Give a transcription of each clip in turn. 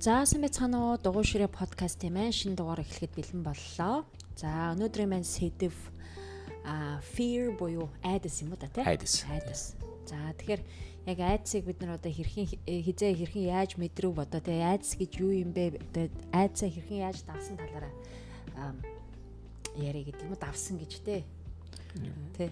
За сайн байцгаана уу дугуй ширээ подкаст юм аа шинэ дугаар эхлэхэд бэлэн боллоо. За өнөөдрийн маань сэдв а fear буюу айдас юм уу та тий? Айдас. Айдас. За тэгэхээр яг айдсыг бид нар одоо хэрхэн хизээ хэрхэн яаж мэдрүү бодоо тий айдас гэж юу юм бэ? Айдсаа хэрхэн яаж давсан талаараа яриа гэдэг юм уу давсан гэж тий. Тий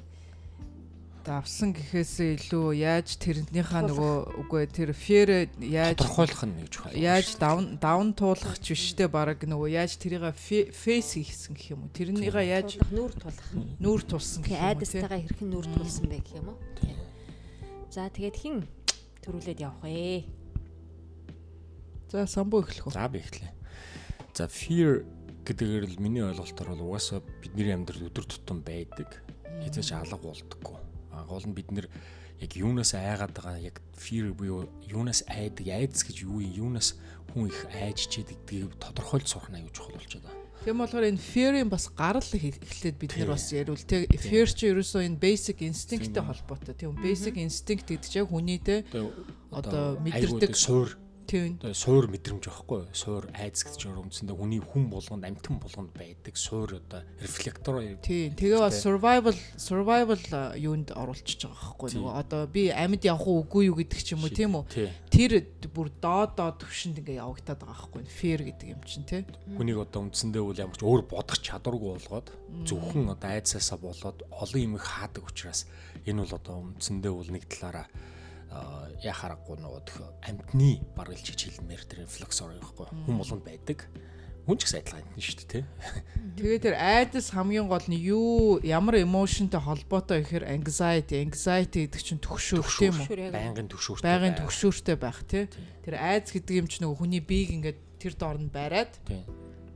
давсан гэхээсээ илүү яаж тэрнийхээ нөгөө үгүй тэр fear яаж тодорхойлох нь гэж байна. Яаж даун даун туулах ч биштэй баг нөгөө яаж тэрийг face хийсэн гэх юм уу? Тэрнийгээ яаж нүүр тулах. Нүүр тулсан гэх юм уу? Айдастайгаа хэрхэн нүүр тулсан бэ гэх юм уу? За тэгээд хин төрүүлээд явах ээ. За самбуу эхлэх үү? За би эхлэе. За fear гэдгээр л миний ойлголтоор бол угаасаа бидний амьдрал өдөр тутам байдаг. Хязгаарч алга болдоггүй гол нь бид нэр яг юунаас айгаад байгаа яг fear буюу юунаас айдаг айдас гэж юу юм? Юунаас хүн их айж чийдэг гэдгийг тодорхойлж сурах нь аюул чухал болчиход байна. Тийм болохоор энэ fear-ийн бас гарал эхлээд бид нэр бас яриул. Те fear чи ерөөсөө энэ basic instinct-тэй холбоотой. Тийм basic instinct гэдэг чинь хүний те одоо мэдэрдэг суур Тийм. Суур мэдрэмж байхгүй суур айдас гэж өрөмцөндөө хүний хүн болгонд амтэн болгонд байдаг суур одоо рефлектор Тийм. Тэгээ бас survival survival юунд оруулчихж байгаа байхгүй нөгөө одоо би амьд явах уугүй юу гэдэг ч юм уу тийм үү. Тэр бүр доод доод төвшөнд ингээ явагтаад байгаа байхгүй fear гэдэг юм чинь тийм. Хүнийг одоо үндсэндээ үл ямар ч өөр бодох чадваргүй болгоод зөвхөн одоо айдсаасаа болоод олон юм их хаадаг учраас энэ бол одоо үндсэндээ үл нэг талаараа яхаарахгүй нөгөө төх амтны баргалж гэж хэлмээр тэр рефлексор байхгүй хүн болгонд байдаг. Хүн ч гэсэн адилхан амтны шүү дээ тэгээ тэр айдас хамгийн гол нь юу ямар эмошнтэй холбоотой гэхээр anxiety anxiety гэдэг чинь төгшөөх тийм үү байнгын төгшөөртэй байнгын төгшөөртэй байх тий тэр айдас гэдэг юм чинь нөгөө хүний биеийг ингээд тэр доорнд бариад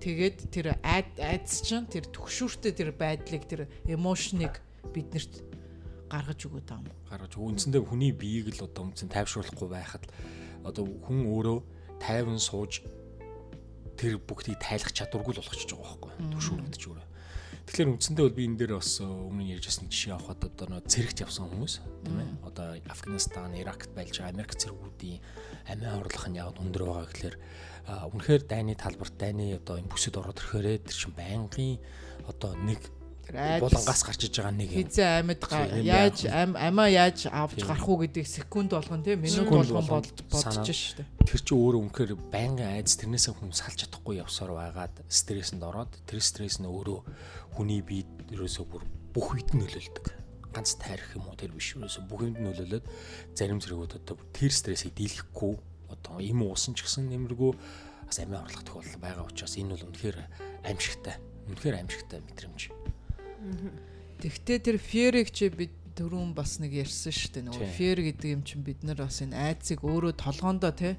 тэгээд тэр айдас чинь тэр төгшөөртэй тэр байдлыг тэр эмошныг биднэрт гаргаж өгöd байгаа юм. Гаргаж үндсэндээ хүний биеийг л одоо үндсэн тайвшруулахгүй байхад одоо хүн өөрөө тайван сууж тэр бүгдийг тайлах чадваргүй л болгочихж байгаа байхгүй төшөөрөгдөж өөрөө. Тэгэхээр үндсэндээ бол би энэ дээр бас өмнө ярьж байсан жишээ авахад одоо нөө цэрэгт явсан хүмүүс тийм ээ. Одоо Афганистан, Иракт байлж байгаа Америк цэргүүдийн амиа орлох нь яг өндөр байгаа гэхэлэр үнэхээр дайны талбарт дайны одоо энэ бүсэд ороод ирэхээр тэр чинь байнгын одоо нэг булангаас гарч иж байгаа нэг юм. Хизээ амьд яаж амиа яаж авч гарах уу гэдэг секунд болгон тийм минут болгон бодож штэ. Тэр чинь өөрөө үнэхээр байнгын айдас тэрнээсээ хүн салж чадахгүй явсаар байгаад стрессэнд ороод тэр стресс нь өөрөө хүний бие ерөөсөө бүр бүх үед нөлөөлдөг. Ганц тайрах юм уу тэр биш ерөөсөө бүх юмд нөлөөлөд зарим зэрэгүүд одоо тэр стрессийг дийлэхгүй одоо им уусан ч гэсэн нэмэргүй бас амиа орлох тохиолдол байгаа учраас энэ бол үнэхээр аимшигтай. Үнэхээр аимшигтай мэдрэмж. Тэгтээ тэр fear-ийг чи бид түрүүн бас нэг ярьсан шүү дээ. Нөгөө fear гэдэг юм чинь бид нар бас энэ айцыг өөрөө толгоондоо тий.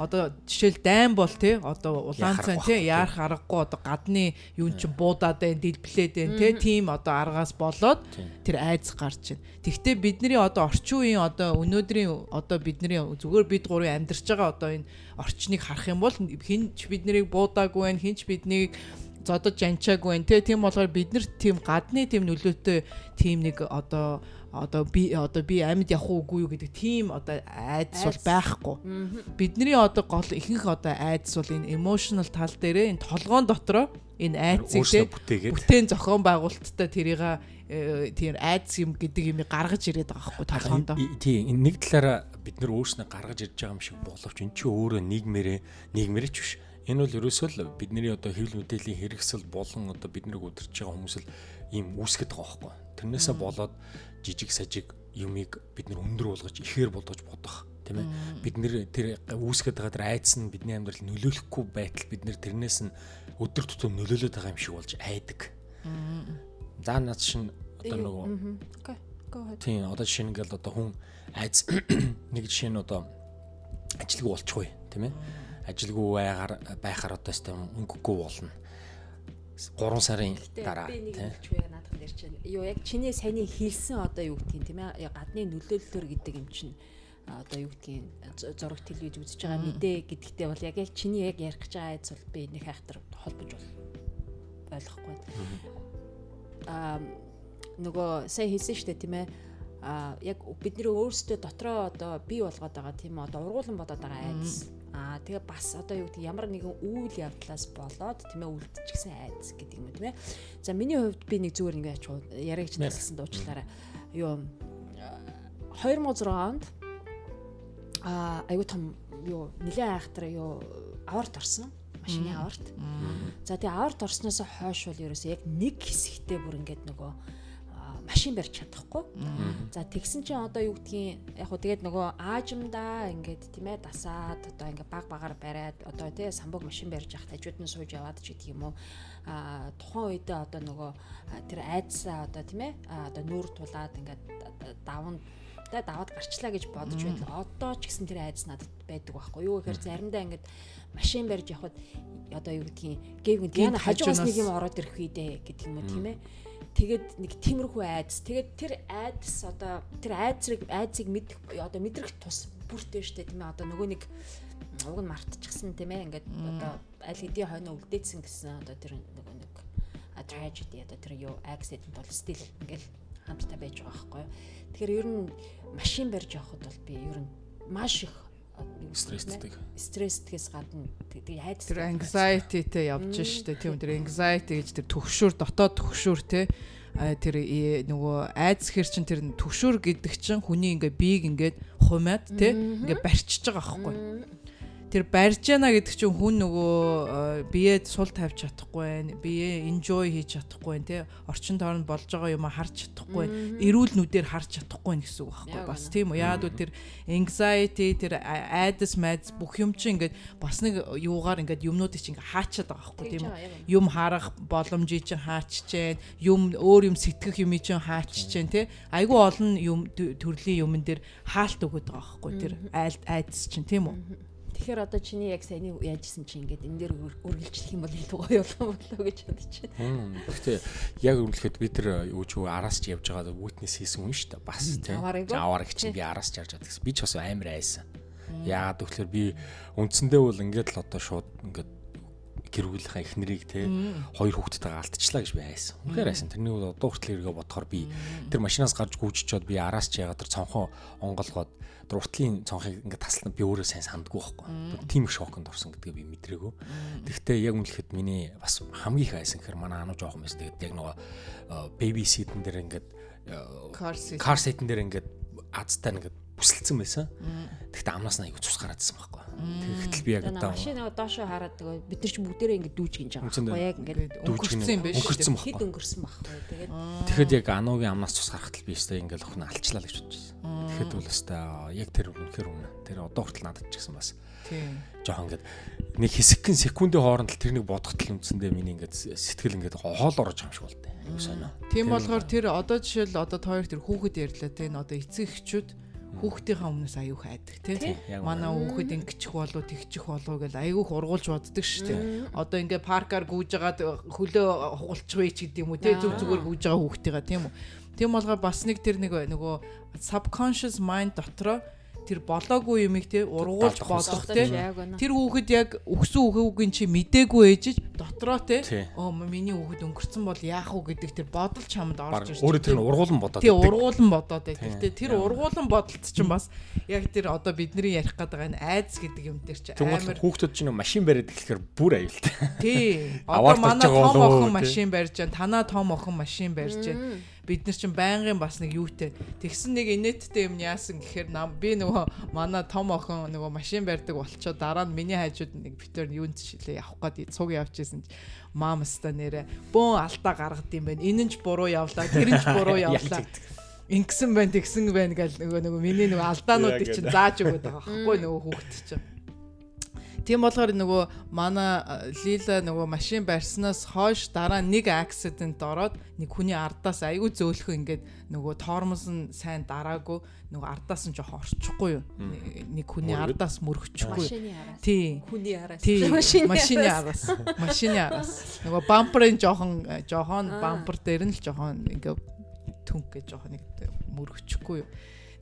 Одоо жишээл дайн бол тий. Одоо улаан цай тий. яарах аргагүй одоо гадны юун чин буудаад байн дэлбэлээд байн тий. Тийм одоо аргаас болоод тэр айц гарч байна. Тэгвэл бидний одоо орчин үеийн одоо өнөөдрийн одоо бидний зүгээр бид гурын амьдарч байгаа одоо энэ орчныг харах юм бол хинч биднийг буудаагүй байх хинч биднийг зодож анчаагүй байна те тийм болохоор бид нар тийм гадны тийм нөлөөтэй тийм нэг одоо одоо би одоо би амьд явах уугүй юу гэдэг тийм одоо айдас бол байхгүй. Бидний одоо гол ихэнх одоо айдас бол энэ emotional тал дээрээ энэ толгоон дотроо энэ айдсыг бүтээн зохион байгуулалттай тэрийг тийм айдас юм гэдэг юм гаргаж ирээд байгаа байхгүй толгоондоо. Тийм нэг талаараа бид нар өөрснөө гаргаж ирж байгаа юм шиг боловч эн чинь өөрөө нийгмээрээ нийгмээрээ ч биш Энэ бол ерөөсөө л бидний одоо хэвлэл мэдээллийн хэрэгсэл болон одоо биднийг удирж байгаа хүмүүс л ийм үүсгэж байгаа байхгүй. Тэрнээсээ болоод жижиг сажиг юмыг бид нар өндөр болгож ихээр болгож бодох тийм ээ. Бид нэр тэр үүсгэж байгаа тэр айдас нь бидний амьдрал нөлөөлөхгүй байтал бид нэр тэрнээс нь өдөр тутам нөлөөлөд байгаа юм шиг болж айдаг. За над шин одоо нөгөө Тийм одоо жишээ нь ингээл одоо хүн айц нэг жишээ нь одоо ажилгүй болчихгүй тийм ээ ажилгүй байгаар байхаар одоо өстой өнгөгүй болно. 3 сарын дараа тийм яг наадах дээр чинь юу яг чиний саяны хэлсэн одоо юу гэдгийг тийм ээ гадны нөлөөллөөр гэдэг юм чинь одоо юу гэдгийг зураг телевиз үзэж байгаа мэдээ гэдэгтээ бол яг яг чиний яг ярих гэж байгаа айц бол би нэг хайхтар холбож бол ойлгохгүй. Аа нөгөө сая хэлсэн шүү дээ тийм ээ. А яг бидний өөрсдөө дотроо одоо бий болгоод байгаа тийм одоо ургуулan бодоод байгаа айдас Аа тэгээ бас одоо юу гэдэг ямар нэгэн үйл явдлаас болоод тийм ээ үлдчихсэн айдас гэдэг юм тийм ээ. За миний хувьд би нэг зүгээр ингээд ачуу яригч насгсан дуучлаараа юу 2006 онд аа аюу том юу нэлээд айхтар юу аварт орсон. Машины аварт. За тэгээ аварт орсноос хойш бол ерөөсөө яг нэг хэсэгтээ бүр ингээд нөгөө машин барьж чадахгүй. За тэгсэн чинь одоо юу гэдгийг яг хөө тэгээд нөгөө аажимдаа ингээд тийм ээ дасаад одоо ингээд баг багаар бариад одоо тий самбог машин барьж явах тажууд нь сууж яваад ч гэдэг юм уу. А тухайн үедээ одоо нөгөө тэр айдсаа одоо тийм ээ одоо нүүр тулаад ингээд даван тэ даваад гарчлаа гэж бодож байл. Одоо ч гэсэн тэр айдас надад байдаг байхгүй юу гэхээр заримдаа ингээд машин барьж явхад одоо юу гэдгийг гэв ингээд яна хажугаас нэг юм ороод ирэх үедээ гэдэг юм уу тийм ээ тэгээд нэг тиймэрхүү айдас. Тэгээд тэр айдас одоо тэр айдсыг айдсыг мэдэх одоо мэдрэх тус бүртээ штэ тийм ээ одоо нөгөө нэг уг нь мартчихсан тийм ээ ингээд одоо аль хэдийн хойно үлдээсэн гэсэн одоо тэр нөгөө нэг tragedy одоо тэр юу accident бол still ингээл хамттай байж байгаа байхгүй. Тэгэхээр ер нь машин барьж явахад бол би ер нь маш их стресстэй. Стресстгээс гадна тэгээ айдас тэр anxietyтэй явж штэ тийм тэр anxiety гэж тэр төгшөөр дотоод төгшөөр те. Тэр нөгөө айдас хэр чин тэр төгшөөр гэдэг чин хүний ингээ биег ингээд хумаад те ингээ барьчиж байгаа байхгүй тэр барьж яана гэдэг чинь хүн нөгөө э, биед сул тавьж чадахгүй байх, бие enjoy хийж чадахгүй байх, тий. Орчин тойронд болж байгаа юм харж чадахгүй байх, эрүүл нүдээр харж чадахгүй байх гэсэн үг байхгүй бас тийм үү. Яад үл тэр anxiety, тэр э, айдас майдс бүх юм чинь ингээд бас нэг юугаар ингээд юмнуудыг чинь ингээд хаачаад байгаа байхгүй тийм үү. Юм харах боломжийг чинь хаачжээ, юм өөр юм сэтгэх юм чинь хаачжээ, тий. Айгүй олон юм төрлийн юмн дээр хаалт өгöd байгаа байхгүй тэр айдас чинь тийм үү. Тэгэхээр одоо чиний яг саяны яажсэн чинь ингээд энэ дээр үргэлжлэх юм бол илүү гоё болов болоо гэж байна. Гэхдээ яг үргэлжлэхэд би тэр юу ч араас ч явж байгаа witness хийсэн хүн шүү дээ. Бас тийм. Аваарыг чинь би араас ч явж байгаа гэсэн. Би ч бас амар айсан. Яагаад гэвэл би үндсэндээ бол ингээд л одоо шууд ингээд гэр бүлийнхаа эхнэрийг те хоёр хүүхдтэйгээ алдчихлаа гэж би айсан. Үнэхээр айсан. Тэрний удаа хүртэл эргээ бодохоор би тэр машинаас гарч гүйчичоод би араас ч ягаад тэр цонхон онголгоод уртлын цонхыг ингээд таслан би өөрөө сайн сандгүй байхгүй. Тийм их шоконд орсон гэдгээ би мэдрээгүй. Тэгэхдээ яг үнэлэхэд миний бас хамгийн их айсан гэхээр манай ануу жоохон байсан. Тэгээд яг нөгөө baby seat-эн дээр ингээд car seat-эн дээр ингээд азтай ингээд бүсэлцэн байсан. Тэгэхдээ амнаас нь аягүй цус гараадсан байхгүй. Тэгэхдээ би яг одоо машин нөгөө доошоо хараад нөгөө бид нар ч бүгдээрээ ингэ дүүж гинж байгаа байхгүй яг ингэ өнгөрсөн юм биш өнгөрсөн байхгүй. Хэд өнгөрсөн байхгүй. Тэгээд Тэгэхэд яг ануугийн амнаас цус гарахтал би өстой ингээл охин алчлаа л гэж бодчихсон. Тэгэхэд бол өстой яг тэр үнэхэр үнэ. Тэр одоо хүртэл надад ч гэсэн бас Тийм. Жохон ингээд нэг хэсэгхэн секундын хооронд л тэр нэг бодготл үндсэндээ миний ингээд сэтгэл ингээд хоол орж байгаа юм шиг болтой. Аюу сонио. Тийм болохоор тэр одоо жишээл одоо тоор тэр хүүхэд ярьлаа те одоо эцэг эхчүүд хүүхдийнхаа өмнөөс аюух айдаг тий. Манай хүүхэд ингэчих болов тэгчих болов гэж аюух ургуулж боддог шүү дээ. Одоо ингээ паркаар гүйжгаад хөлөө хугалчих вэ ч гэдэг юм уу тий. Зүг зүгээр гүйж байгаа хүүхдийгаа тийм үү. Тийм болгоо бас нэг тэр нэг нөгөө subconscious mind дотроо тэр болоогүй юмыг те ургуулж болох те. тэр хүүхэд яг өгсөн хүүгийн чи мдээгүй ээжж дотроо те. Оо миний хүүхэд өнгөрцөн бол яах вэ гэдэг тэр бодол чамд орж ирж өөрөө тэр нь ургуулan бодоод тий ургуулan бодоод гэхдээ тэр ургуулan бодолт чинь бас яг тэр одоо бидний ярих гэдэг энэ айдс гэдэг юм дээр чи амар хүүхдүүд чинь машин бариад эхлэхээр бүр аюултай тий. Одоо манай том охин машин барьж байна танаа том охин машин барьж байна бид нар чинь байнгын бас нэг юутэй. Тэгсэн нэг инээдтэй юм яасан гэхээр нам би нөгөө манай том охин нөгөө машин барьдаг болчоо дараа нь миний хажууд нэг битэр юунд шилээ явах гээд цуг явж исэн маамста нэрэ. Бөөн алдаа гаргад юм байна. Энэ нь ч буруу явлаа тэр нь ч буруу явлаа. ингэсэн байна тэгсэн байна гэл нөгөө нөгөө миний нөгөө алдаануудыг чинь зааж өгöd байгаа байхгүй нөгөө хүүхд чинь Тийм болохоор нөгөө манай Лила нөгөө машин барьснаас хойш дараа нэг аксидент ороод нэг хүний ардаас айгүй зөөлхөн ингээд нөгөө тормоз нь сайн дараагүй нөгөө ардаас нь жоохон орчихгүй юу. Нэг хүний ардаас мөрөгчихгүй. Тий. Хүний араас. Машины араас. Машины араас. Нөгөө бамперын жоохон жоохон бампер дээр нь л жоохон ингээд түнх гэж жоохон нэг мөрөгчихгүй юу.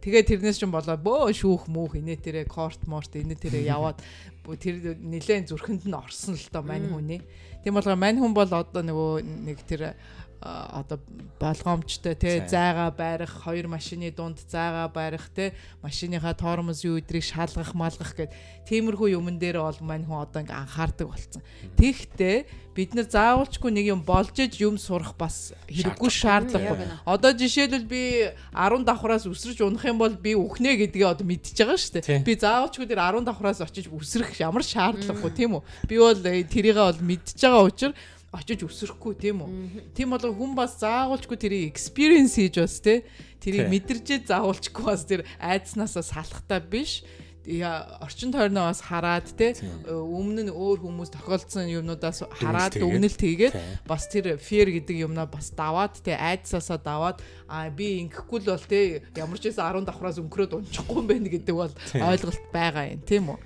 Тэгээ тэрнээс ч болоо бөө шүүх мүүх инээ тэрэ корт морт инээ тэрэ яваад тэр нэлээд зүрхэнд нь орсон л доо мань хүний. Тийм болохоор мань хүн бол одоо нөгөө нэг тэр одоо болгоомжтой те зайгаа байрах хоёр машины дунд зайгаа байрах те машиныхаа тоормос юу идрийг шалгах малгах гэд тиймэрхүү юмн дээр бол мань хүн одоо ингээ анхаардаг болсон. Тэгтээ бид нар заавалчгүй нэг юм болж иж юм сурах бас хэрэггүй шаардлагагүй. Одоо жишээлбэл би 10 давхраас өсрөж унах юм бол би үхнэ гэдгээ одоо мэдчихэж байгаа шүү дээ. Би заавалчгүй тэр 10 давхраас очиж өсрөх ямар шаардлагагүй тийм үү? Би бол э, тэрийгээ бол мэдчихэж байгаа учраас очиж өсөхгүй тийм үү. Тийм болго хүн бас заавалчгүй тэрийг experience хийж бас те тэрийг мэдэрчээ заавалчгүй бас тэр айдснаасаа салахтаа биш. Я орчин тойрноо бас хараад те өмнө нь өөр хүмүүс тохиолдсон юмнуудаас хараад дүгнэлт хийгээд бас тэр fear гэдэг юмнаа бас даваад те айдсаасаа даваад а би ингэхгүй л бол те ямар ч байсан 10 давхраас өнгөрөөд унчихгүй юм байна гэдэг бол ойлголт байгаа юм тийм үү?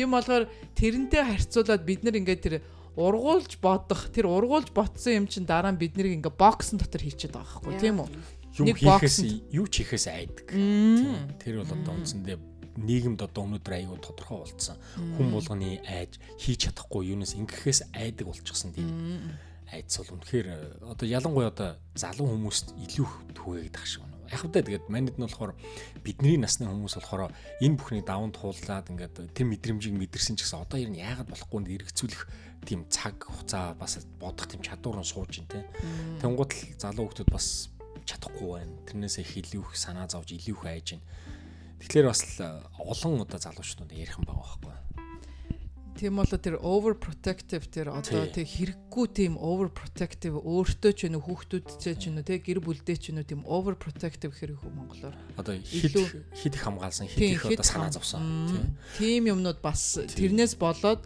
Тийм болохоор тэрнтэй харьцуулаад бид нар ингээд тэр ургуулж бодох тэр ургуулж ботсон юм чинь дараа нь бид нэр ингээ боксын дотор хийчихэд байгаа байхгүй тийм үү? Нэг хийхээс юу ч хийхээс айдаг. Тэр бол одоо үндсэндээ нийгэмд одоо өнөөдөр аягүй тодорхой болцсон хүн болгоны айж хийж чадахгүй юунаас ингэхээс айдаг болчихсон тийм. Айдс бол үнэхээр одоо ялангуяа одоо залуу хүмүүст илүү түгээдэг шиг байна. Яг хэвдээ тэгээд манайд нь болохоор бидний насны хүмүүс болохоор энэ бүхний даван туулаад ингээд тэр мэдрэмжийг мэдэрсэн ч гэсэн одоо ер нь яагаад болохгүй нь эргэцүүлэх тийм цаг хугацаа бас бодох тийм чадвар нь сууж ин тээ. Тэнгууд л залуу хүмүүс бас чадахгүй байна. Тэрнээсээ их илүү их санаа зовж илүү их айж байна. Тэгэхээр бас олон удаа залуучууд ярих юм байгаа байхгүй. Тийм болоо тэр overprotective тэр одоо тэг хэрэггүй тийм overprotective өөртөө ч нү хүүхдүүдтэй ч нү тэг гэр бүлдээ ч нү тийм overprotective хэрэг хөө монголоор. Одоо хид хид их хамгаалсан хид их одоо санаа зовсон. Тийм юмнууд бас тэрнээс болоод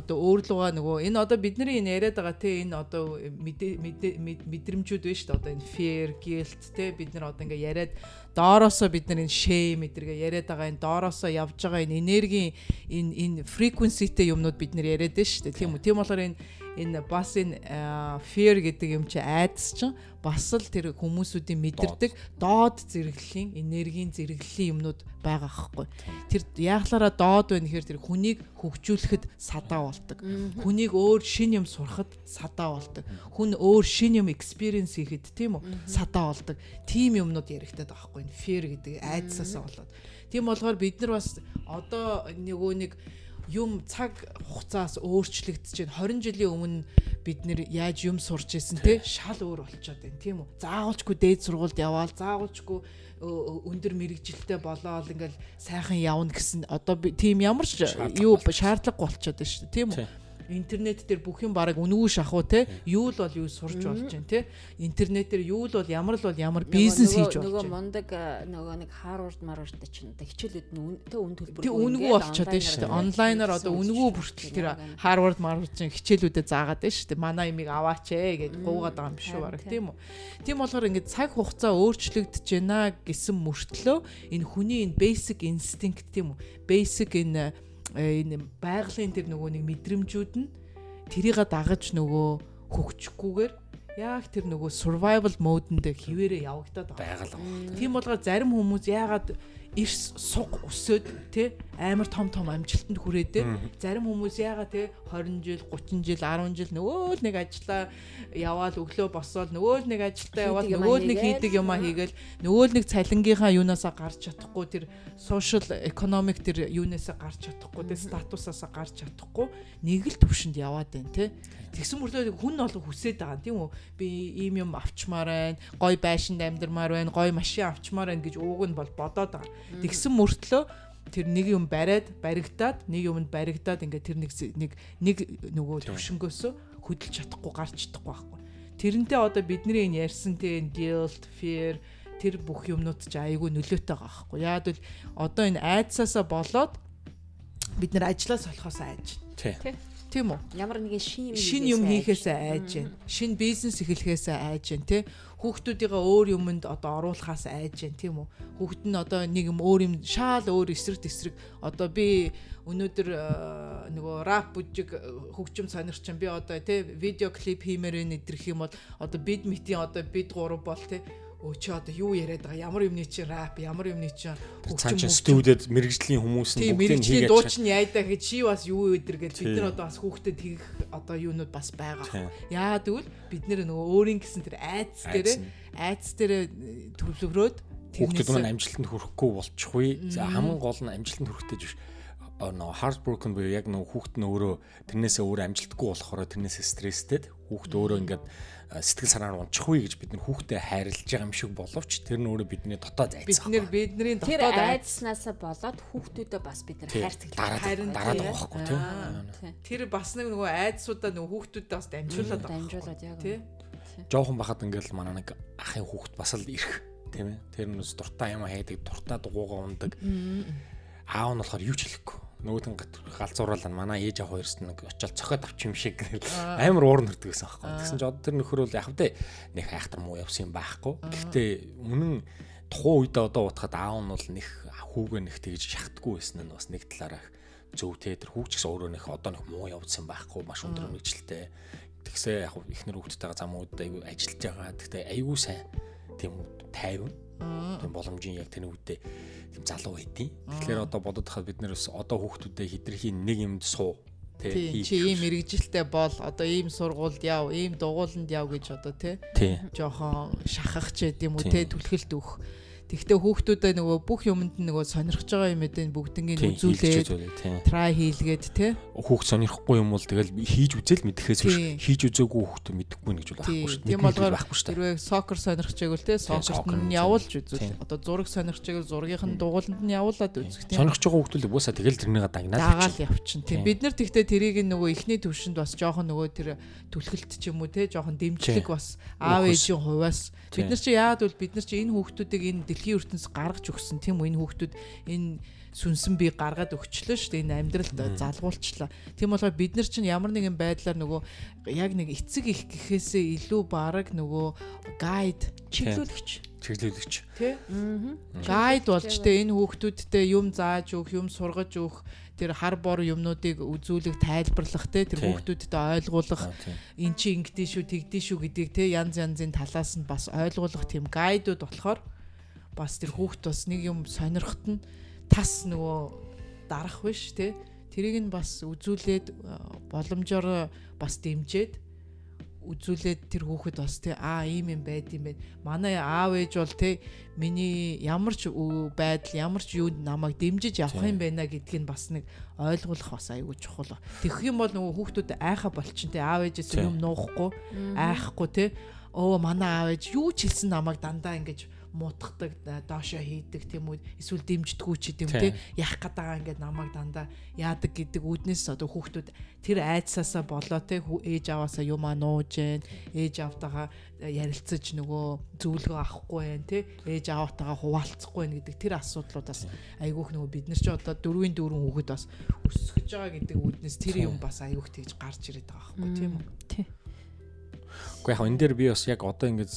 одоо өөрлөгөө нөгөө энэ одоо бидний энэ яриад байгаа те энэ одоо мэдрэмжүүд байна шүү дээ. Одоо энэ fear guilt те бид нар одоо ингээ яриад доороосоо бид нар энэ shame эдэргээ яриад байгаа энэ доороосоо явж байгаа энэ энергийн энэ энэ frequencyтэй юмнууд бид нар яриад байна шүү дээ. Тийм үү тийм болохоор энэ энэ бас энэ fear гэдэг юм чи айдас чинь бас л тэр хүмүүсүүдийн мэдэрдэг доод зэрэглэлийн энергийн зэрэглэлийн юмнууд байгаа байхгүй. Тэр яахлаараа доод байна гэхээр тэр хүнийг хөгжүүлэхэд садаа болдог. Хүнийг өөр шин юм сурахад садаа болдог. Хүн өөр шин юм experience хийхэд тийм үү садаа болдог. Тим юмнууд яригадаад байгаа байхгүй. Fear гэдэг айдсаасаа болоод. Тийм болохоор бид нар бас одоо нөгөө нэг юм цаг хугацаас өөрчлөгдөж байна. 20 жилийн өмнө бид нэр яаж юм сурч ирсэн те? Шал өөр болчиход байна. Тийм үү. Заагуулчгүй дээд сургуульд яваал, заагуулчгүй өндөр мэрэгжилтэй болоод ингээл сайхан явна гэсэн. Одоо тийм ямар ч юу шаардлага болчиход байна шүү дээ. Тийм үү интернет дээр бүх юм бараг үнгүй шахуу те? Юу л бол юу сурч болж байна те? Интернет дээр юу л бол ямар л бол ямар бизнес хийж болж байна. нөгөө мундаг нөгөө нэг Harvard Harvard чинь одоо хичээлүүд нь тэ үн төлбөр тий үнгүй болчиход байна шүү дээ. онлайнаар одоо үнгүй бүртэл тэр Harvard Harvard чинь хичээлүүдэд заагаад байна шүү дээ. Манай имийг аваач ээ гэж гуугаад байгаа юм шүү бараг тийм. үү? Тийм болохоор ингээд цаг хугацаа өөрчлөгдөж байна гэсэн мөртлөө энэ хүний энэ basic instinct тийм үү? Basic энэ Э, энэ байгалийн тэр нөгөө нэг мэдрэмжүүд нь тэрийг дагаж нөгөө хөгжихгүйгээр яг тэр нөгөө survival mode-нд хിവэрэ явагдаад байгаа. Тийм болгоо зарим хүмүүс яагаад эрс суг өсөөд те амар том том амжилтанд хүрээдээ зарим хүмүүс яагаад те 20 жил 30 жил 10 жил нөгөө л нэг ажиллаа яваал өглөө босоод нөгөө л нэг ажилдаа яваал нөгөө л нэг хийдэг юмаа хийгээл. Нөгөө л нэг цалингийнхаа юунасаа гарч чадахгүй тэр social economic тэр юунасаа гарч чадахгүй те статусаасаа гарч чадахгүй нэг л төвшөнд яваад байна те. Тэгсэн мөрлөө хүн олон хүсээд байгаа тийм үү? Би ийм юм авчмаар байна, гой байшинд амьдрмаар байна, гой машин авчмаар байна гэж ууг нь бол бодоод байгаа. Тэгсэн мөртлөө тэр нэг юм бариад баригдаад нэг юмд баригдаад ингээд тэр нэг нэг нэг нөгөө төвшнгөөсөө хөдөлж чадахгүй гарч чадахгүй байхгүй. Тэрнтэй одоо бидний энэ ярьсан те guilt, fear тэр бүх юмнууд ч айгүй нөлөөтэй байгаа байхгүй. Яад бол одоо энэ айдсаасаа болоод бид нэр ажлаас болохоос айж. Тий. Тийм үү? Ямар нэгэн шин юм шин юм хийхээсээ айж байна. Шин бизнес эхлэхээсээ айж байна, тий? Хүүхдүүдийнхээ өөр юмд одоо оруулахаас айж байна, тийм үү? Хүүхд нь одоо нэг юм өөр юм шаал өөр эсрэг тесрэг одоо би өнөөдөр нөгөө рап бүжиг хөгжим сонирч би одоо тий видео клип хиймээр энэ идэрх юм бол одоо бид митийн одоо бид гурав бол тий өө чи одоо юу яриад байгаа? Ямар юмны чи рап ямар юмны чи хөгжим студиуд мэрэгжлийн хүмүүс нь бүгдийг хийгээд дуучин яйдаа гэж чи бас юу өдр гэж бид нар одоо бас хүүхдэд тэгэх одоо юунууд бас байгаа. Яа тэгвэл бид нэр нөгөө өөрийн гэсэн тэр айц дээрээ айц дээрээ төвлөрөөд хүүхдүүд маань амжилтанд хүрэхгүй болчихгүй. За хамгийн гол нь амжилтанд хүрэхтэй биш нөө heartbroken буюу яг нөө хүүхэд нь өөрөө тэрнээсээ өөрөө амжилтгүй болохоор тэрнээсээ стресстэй хүүхэд өөрөө ингээд сэтгэл санаар унчихгүй гэж бид нар хүүхдэд хайрлаж байгаа юм шиг боловч тэр нь өөрөө бидний дотоод айц. Бид нэр бидний дотоод айцнаасаа болоод хүүхдүүдэд бас бид нар хайрцаглаа. Харин дараад байгаа байхгүй тийм. Тэр бас нэг нөгөө айцсуудаа нөгөө хүүхдүүдэд бас дамжуулаад байгаа. Дамжуулаад яг. Тийм. Жохон бахад ингээл манай нэг ахын хүүхд бас л ирэх тийм ээ. Тэр нь дуртай юм хайдаг, дуртай дугуугаа ундаг. Аав нь болохоор юу ч хэлэхгүй нөгөөтэн галзуураал манай ээж аваа хоёрт нэг очиод цохиод авчих юм шиг. Амар уурн хөрдөг гэсэн байхгүй. Тэгсэн чинь одоо тэр нөхөр бол яг тэ нэг хайхтар муу явсан юм байхгүй. Гэхдээ үнэн тухайн үед одоо утахад аав нь бол нэг хүүгээ нэг тэгж шахдаггүй байсан нь бас нэг талаараа зөв те. Тэр хүүч гэсэн өөрөө нэг одоо нэг муу явсан байхгүй. Маш өндөр мэрэгчлээ. Тэгсээ яг ихнэр хүүхдтэйгээ зам уудаа айгүй ажиллаж байгаа. Гэхдээ айгүй сайн. Тийм тайван тийм боломжийн яг тэр үедээ тийм залуу байдیں۔ Тэгэхээр одоо бодоод хахад бид нэрс одоо хүүхдүүдэд хитрхийн нэг юмд суу тий чи ийм мэрэгжилтэй бол одоо ийм сургуульд яв ийм дугууланд яв гэж одоо тий. жоохон шахах ч гэдэм үү тий. түлхэлт өгөх Тэгвэл хүүхдүүдэд нөгөө бүх юмд нөгөө сонирхож байгаа юм эдэн бүгднийг үзүүлээд try хийлгээд те. Хүүхд сонирхгүй юм бол тэгэл хийж үзэл мэдхээс биш. Хийж үзээгүй хүүхд мэдэхгүй нэ гэж байхгүй шүү. Дээ. Тийм болгоор байхгүй шүү. дээ. Хэрвээ сокер сонирхож байвал те сокерт нь явуулж үзүүл. Одоо зураг сонирхож байвал зургийнх нь дугууланд нь явуулаад үзэх те. Сонирхож байгаа хүүхдүүл буусаа тэгэл тэрнийг дагнаад явчин. Тийм бид нар тэгтээ тэрийг нөгөө ихний төвшөнд бас жоохон нөгөө тэр түлхэлт ч юм уу те жоохон дэмжлэг бас аав ээжийн хувьас. Бид нар чи яад бол бид нар чи энэ хүүхдүүдийг энэ дэлхийн ертөнц гаргаж өгсөн тийм үү энэ хүүхдүүд энэ сүнсэн би гаргаад өгчлөө шүү дээ энэ амьдралд залгуулчлаа. Тийм болохоор бид нар чинь ямар нэгэн байдлаар нөгөө яг нэг эцэг их гэхээсээ илүү бараг нөгөө гайд чиглүүлэгч. Чиглүүлэгч. Тий. Гайд болж тэ энэ хүүхдүүдтэй юм зааж өгөх юм сургаж өгөх тэр хар бор юмнуудыг үзүүлэх тайлбарлах те тэр хүүхдүүдэд ойлгуулах. Эн чи ингэдэж шүү тэгдэж шүү гэдгийг те янз янзын талаас нь бас ойлгуулах тийм гайдууд болохоор бас тэр хүүхд бас нэг юм сонирхот нь тас нөгөө дарах биш те тэрийг нь бас үзүүлээд боломжоор бас дэмжиж үзүүлээд тэр хүүхэд бас тий аа ийм юм байд юм байна. Манай аав ээж бол тий миний ямар ч байдал ямар ч юунд намайг дэмжиж явах юм байна гэдгийг бас нэг ойлгуулах бас айгүй чухал. Тэгэх юм бол нөгөө хүүхдүүд айха болчин тий аав ээжээс юм нуухгүй айхгүй тий оо манай аав ээж юу ч хэлсэн намайг дандаа ингэж муутгадаг доошоо хийдэг тийм үү эсвэл дэмждэггүй ч гэдэм тийм яах гээд байгаа ингээд намайг дандаа яадаг гэдэг үүднээс одоо хүүхдүүд тэр айцсаасаа болоо те ээж аваасаа юмаа нууж гэн ээж автагаа ярилцаж нөгөө зөвлөгөө авахгүй байх те ээж аваатайгаа хуваалцахгүй байх гэдэг тэр асуудлуудаас айгүйх нөгөө бид нар ч одоо дөрвийн дөрвөн хүүхэд бас өсөж байгаа гэдэг үүднээс тэр юм бас айгүйх тэгж гарч ирээд байгаа байхгүй тийм үү? тийм Гэхдээ яг энэ дээр би бас яг одоо ингэж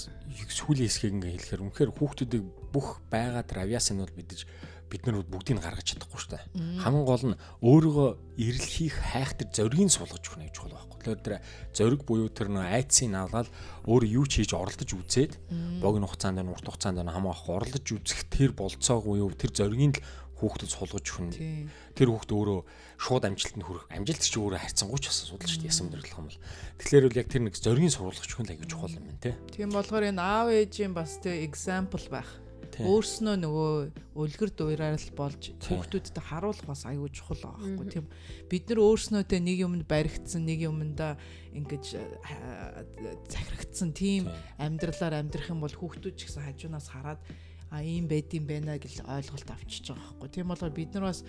сүүлийн хэсгийг ингээ хэлэхээр үнэхээр хүүхдүүдийг бүх байгаа тэр авиасын бол мэдээж бид нар бүгдийг гаргаж чадахгүй шүү дээ. Хамгийн гол нь өөрийгөө ирэл хийх хайх тэр зоригийг суулгаж өгөх нэг чухал байхгүй. Тэгэхээр тэр зориг буюу тэр нөө айцыг аваад өөр юу ч хийж оролдож үзээд богино хугацаанд нь урт хугацаанд нь хамаахгүй оролдож үзэх тэр болцоог буюу тэр зоригийн л хүүхдэд сулгаж өгнө. Тэр хүүхд өөрөө шууд амжилтанд хүрэх. Амжилт чи өөрөө хайцсангуй ч бас асуудал шүү дээ. Ясан мэдрэлх юм бол. Тэгэхээр бол яг тэр нэг зоригийн сурвалгч хүн л аягүй чухал юм байна те. Тийм болохоор энэ аав ээжийн бас тэ example байх. Өөрснөө нөгөө үлгэр дуурайар л болж хүүхдүүдэд харуулах бас аягүй чухал байхгүй тийм. Бид нар өөрснөө тэ нэг юмд баригдсан, нэг юмда ингэж захирагдсан тийм амьдралаар амьдрах юм бол хүүхдүүд ч гэсэн хажуунаас хараад а ийм байд юм байна гэж ойлголт авчиж байгаа байхгүй. Тийм болохоор бид нар бас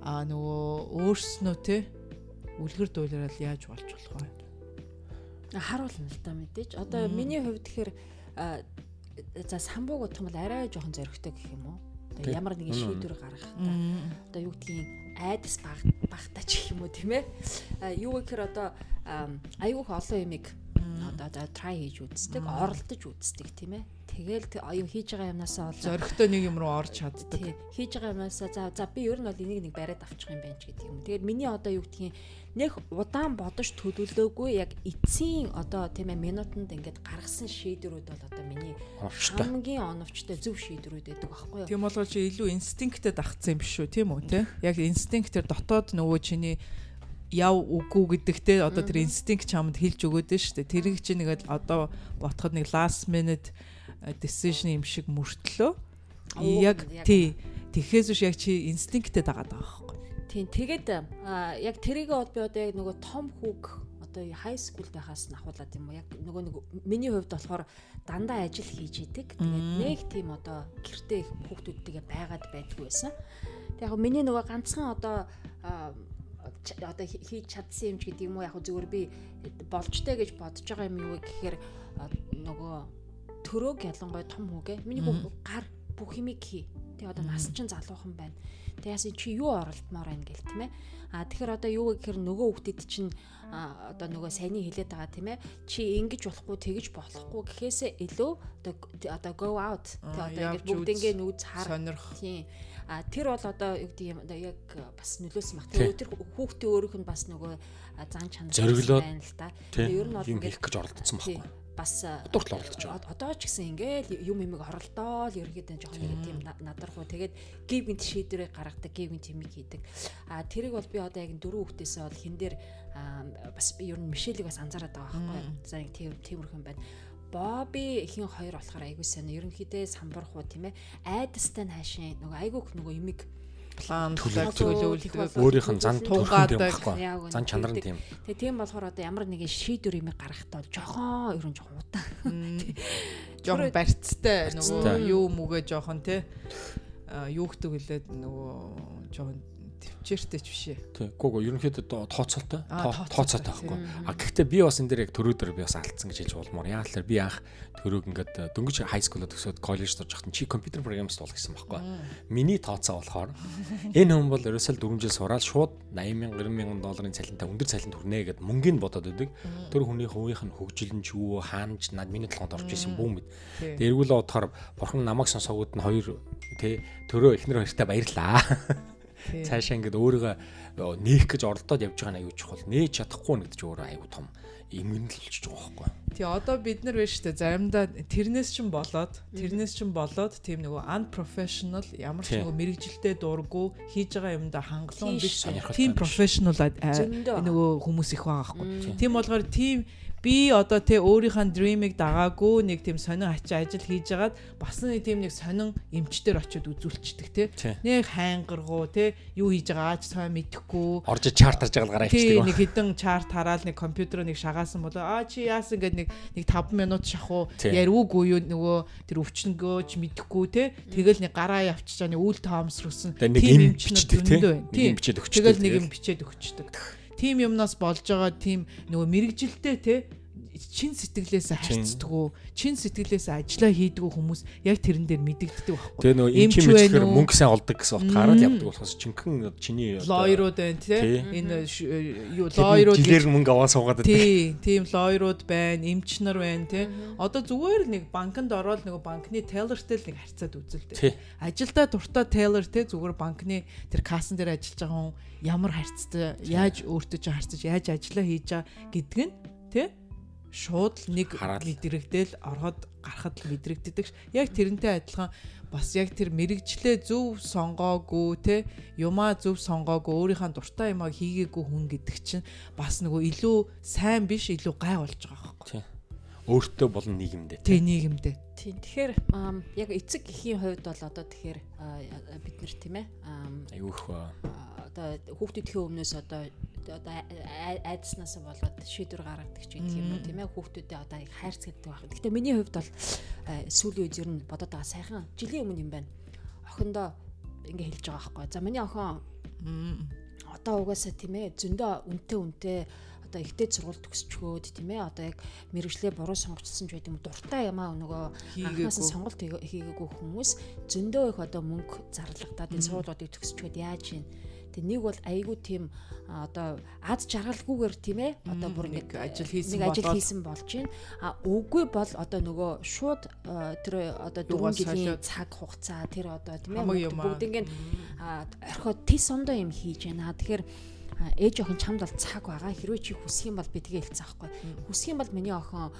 а нөгөө өөрснөө те үлгэр дуулаараа яаж болж болох вэ? Харуулна л да мэдээж. Одоо миний хувьд тэгэхээр за самбууг утгах юм бол арай жоохон зөрөгтэй гэх юм уу? Одоо ямар нэгэн шийдвэр гаргах та. Одоо юу гэдгийг айдас баг багтаач гэх юм уу тийм ээ? Юу гэхээр одоо айгүйх олон юмыг одоо try хийж үздэг, оролдож үздэг тийм ээ. Тэгэл аюу хийж байгаа юмнасаа бол зөрөгтэй нэг юм руу орж чаддаг. Хийж байгаа юмнасаа за за би ер нь бол энийг нэг бариад авчих юм байна ч гэдэг юм. Тэгээд миний одоо юу гэдгийг нэг удаан бодож төлөвлөөгүй яг эцсийн одоо тийм ээ минутанд ингээд гаргасан шийдвэрүүд бол одоо миний хамгийн оновчтой зөв шийдвэрүүд байдаг байхгүй юу? Тийм болгоо чи илүү инстинктэд агцсан юм биш үү тийм үү те? Яг инстинктээр дотоод нөгөө чиний яв үгүй гэдэгтэй одоо тэр инстинкт чамд хэлж өгөөд нь шүү дээ. Тэрийг чи нэг одоо ботход нэг last minute decision юм шиг мөртлөө яг тий тэгэхээс биш яг чи инстинктэд дагаад байгаа байхгүй. Тийм тэгээд яг тэрийг бол би одоо яг нөгөө том хүүг одоо high school байхаас нь ахуулаад юм уу яг нөгөө нэг миний хувьд болохоор дандаа ажил хийж идэг. Тэгээд нэг тийм одоо гэртээ хүүхдүүдтэйгээ байгаад байдгүй байсан. Тэгээд яг миний нөгөө ганцхан одоо одоо хийж чадсан юм ч гэдэг юм уу яг зүгээр би болжтэй гэж бодож байгаа юм юу гэхээр нөгөө төрөөг ялангуяа том хүүгээ миний гар бүх юмыг хий. Тэгээ одоо нас чинь залуухан байна. Тэгээ яасан чи юу оролдмоор байна гэл тийм ээ. А тэгэхээр одоо юу гэхээр нөгөө хүүхдэд чинь одоо нөгөө сайныг хэлээд байгаа тийм ээ. Чи ингэж болохгүй тэгэж болохгүй гэхээсээ илүү одоо go out. Тэгээ одоо ингэж бүгднгээ нүүц хар сонирх. Тийм. А тэр бол одоо юу гэдэг юм одоо яг бас нөлөөсөн баг. Тэгээ тэр хүүхдээ өөрийнх нь бас нөгөө зан чанар байна л да. Тэгээ ер нь бол ингэж гэж оролдсон байхгүй бас дуртал оролдож байгаа. Одоо ч гэсэн ингээл юм юмэг оролдоол ерөөдөө жоохон нэг тийм надархуу. Тэгээд гівгэнт шийдвэрээ гаргадаг, гівгэнт юмыг хийдэг. А тэрийг бол би одоо яг дөрөв хүүхдээсээ бол хин дээр бас би ер нь Мишелийг бас анзаараад байгаа байхгүй. За тийм тиймэрхэн байна. Боби ихэн хоёр болохоор айгуу сайн. Ерөнхийдөө самбархуу тийм ээ. Айдастай хаашийн нөгөө айгуух нөгөө юмэг план төлөвлөлт өөрийнх нь зан туугаад байхгүй. Зан чанар нь тийм. Тэгээ тийм болохоор одоо ямар нэгэн шийдвэр юм гаргахтаа бол жохон ерөн жохон удаан. Жохон барьцтай нөгөө юу мүгэ жохон те юу гэдэг вүлээд нөгөө жохон төвчээртэй ч биш ээ. Тий. Гүг ерөнхийдөө тооцоолтой. Тооцоотой байхгүй. А гэхдээ би бас энэ дээр яг төрөөдөр би бас алдсан гэж хэлж болмоор. Яа тэлэр би анх төрөөг ингээд дөнгөж хай скулд төгсөөд коллеж дурж хахтан чи компьютер программист бол гэсэн байхгүй. Миний тооцоо болохоор энэ хүн бол ерөөсөө 4 жил сураад шууд 80 мянга 90 мянган долларын цалинтай өндөр цалинт хүрнэ гэд мөнгөнд бодоод байдаг. Тэр хүний хувийнх нь хөгжил нь ч юу хаанч над миний толгойд орж исэн бүүм мэд. Тэргүүл бодохоор бурхан намайг сонсоогод нь хоёр тий төрөө эхнэр хоёртай баярлаа цаашаа ингээд өөрийгөө нээх гэж оролдоод явж байгаа нь аюу чухал. Нээж чадахгүй нэгдэж өөрөө аюу том эмгэнэлж байгаа байхгүй. Тий одоо бид нар шүү дээ. Заримдаа тэрнээс ч болоод тэрнээс ч болоод тийм нөгөө unprofessional ямар ч нөгөө мэрэгжилтэй дурггүй хийж байгаа юмдаа хангалуун биш тийм professional нөгөө хүмүүс их байгаа байхгүй. Тийм болохоор тийм би одоо те өөрийнхөө дримийг дагаагүй нэг тийм сонин ачаа ажил хийж агаад бас нэг тийм нэг сонин эмчтэр очиод үзүүлчихдэг те. Нэг хайнгаргуу те юу хийж байгаач сайн мэдэхгүй орж чарт харж байгаа гараа ичдэг нэг хідэн чарт хараал нэг компьютер нэг шагаасан болоо. А чи яасан гэд нэг нэг 5 минут шахуу яруугүй юу нөгөө тэр өвчнөгөөч мэдэхгүй те. Тэгэл нэг гараа явчихаа нэг үйл таамсруулсан тийм эмчнүүд зөндөө байна. Тийм тэгэл нэг юм бичээд өгчдөг тийм юмнаас болж байгаа тийм нөгөө мэрэгжилтэй те чин сэтгэлээс харьцдаг чин сэтгэлээс ажиллаа хийдэг хүмүүс яг тэрэн дээр мэдэгддэг байхгүй. Тэгээ нөгөө эмч мэлчээр мөнгө сайн олдог гэсэн утгаараа л явдаг болохоос чинхэн чиний лойрууд байна тий. Энэ юу лойрууд жилээр мөнгө аваа суугаад байдаг. Тий, тийм лойрууд байна, эмч нар байна тий. Одоо зүгээр нэг банкнд ороод нөгөө банкны тейлертэй л нэг харьцаад үзэлтэй. Ажилдаа дуртай тейлер тий зүгээр банкны тэр кассан дээр ажиллаж байгаа хүн ямар харьцтай, яаж өөртөө ч харьцаж, яаж ажиллаа хийж байгаа гэдг нь тий шууд нэг мэдрэгдэл ороход гарахад л мэдрэгддэг. Яг тэрнтэй адилхан бас яг тэр мэрэгчлээ зөв сонгоогүй те юмаа зөв сонгоогүй өөрийнхөө дуртай юмаа хийгээгүй хүн гэдэг чинь бас нөгөө илүү сайн биш илүү гай болж байгаа байхгүй. Өөртөө болон нийгэмдээ. Тий нийгэмдээ. Тийм. Тэгэхээр яг эцэг эхийн хувьд бол одоо тэгэхээр бид нар тийм ээ. Аюух одоо хүүхдүүдийн өмнөөс одоо одоо айдснаас болоод шийдвэр гаргадаг ч гэдэг юм уу тийм ээ хүүхдүүдэд одоо их хайрцагдаг байх. Гэхдээ миний хувьд бол сүүлийн үед ер нь бодоод байгаа сайхан жилийн өмнө юм байна. Охиндоо ингээ хэлж байгаа байхгүй. За миний охин одоо угаасаа тийм ээ зөндөө үнтэй үнтэй одоо ихтэй сургууль төгсчгөөд тийм ээ одоо яг мэрэгчлээ буруу сонгоцсон ч юм дуртай юм аа нөгөө анхаас нь сонголт хийгээгүй хүмүүс зөндөө их одоо мөнгө зарлагтаад энэ сургуулиудыг төгсчгөөд яаж юм? Тэг нэг бол айгүй тийм одоо ад жаргалгүйгээр тийм ээ одоо бүр нэг ажил хийсэн нэг ажил хийсэн болж байна. А үгүй бол одоо нөгөө шууд тэр одоо 4 жилийн цаг хугацаа тэр одоо тийм ээ бүгднийг орхиод тис ондоо юм хийж байна. Тэгэхээр ээж охин чамд бол цаг байгаа. Хэрвээ чи хүсэх юм бол би тэгээ хэлцээ аахгүй. Хүсэх юм бол миний охин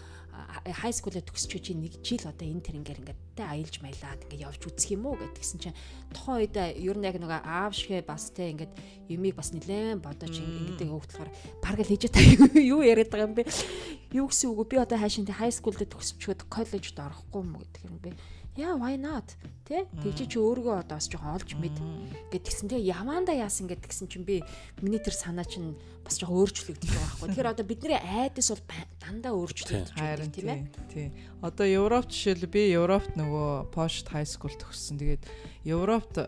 хай скулээ төгсч чи нэг жил одоо энэ тэр ингээд ингээд тэ аялж маялаад ингээд явж үзэх юм уу гэдгсэн чинь тухайн үед ер нь яг нэг аав шигэ бас тэ ингээд юмыг бас нилээн бодож ингээд хөөхтлөхөр баг л хийж та юу яриад байгаа юм бэ? Юу гэсэн үг би одоо хайшин тэ хай скулдээ төгсчөөд коллежд орохгүй юм гэдэг юм бэ яа why not? Тэ? Тэгчи чи өөргөө одоо бас жоохон олж мэд. Гэд тэгсэн тэгээ ямаанда яасан гэд тэгсэн чинь би миний тэр санаа чинь бас жоохон өөрчлөгдөж байгаа байхгүй. Тэгэхээр одоо бидний айдас бол дандаа өөрчлөгдөж байна тийм ээ. тий одоо Европ жишээл би Европт нөгөө Post High School төгссөн. Тэгээд Европт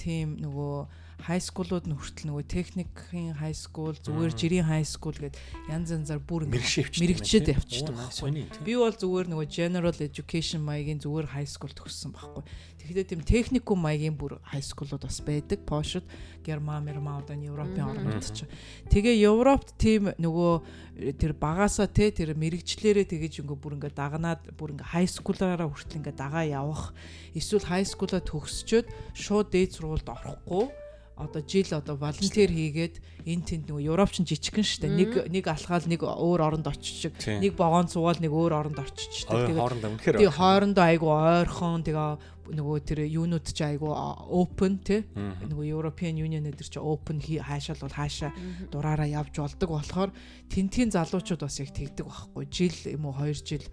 тийм нөгөө хай скуулууд нь хүртэл нөгөө техникийн хай скуул зүгээр жирийн хай скуул гэд янз янзаар бүр мэрэгчээд явчихдаг байхгүй. Би бол зүгээр нөгөө general education маягийн зүгээр хай скуул төгссөн байхгүй. Тэгэхээр тийм техникум маягийн бүр хай скуулууд бас байдаг. Пошд, Герман, Мерма одоо Европын орнууд ч. Тэгээ Европт тийм нөгөө тэр багаасаа те тэр мэрэгчлэрээ тэгэж ингээ бүр ингээ дагнаад бүр ингээ хай скуулаараа хүртэл ингээ дагаа явах. Эсвэл хай скуулаа төгсчөөд шууд дээд сургуульд орохгүй одоо жил одоо волонтер хийгээд энэ тэнд нөгөө Европч жижигхэн штэ. Нэг нэг алхаал нэг өөр оронд очиж нэг богоон цугаал нэг өөр оронд очиж тэгээд тий хоорондоо айгу ойрхон тэгээ нөгөө тэр юунууд ч айгу open тий нөгөө European Union эдэр чи open хаашаал бол хаашаа дураараа явж болдог болохоор тентгийн залуучууд бас яг тэгдэг байхгүй. Жил юм уу 2 жил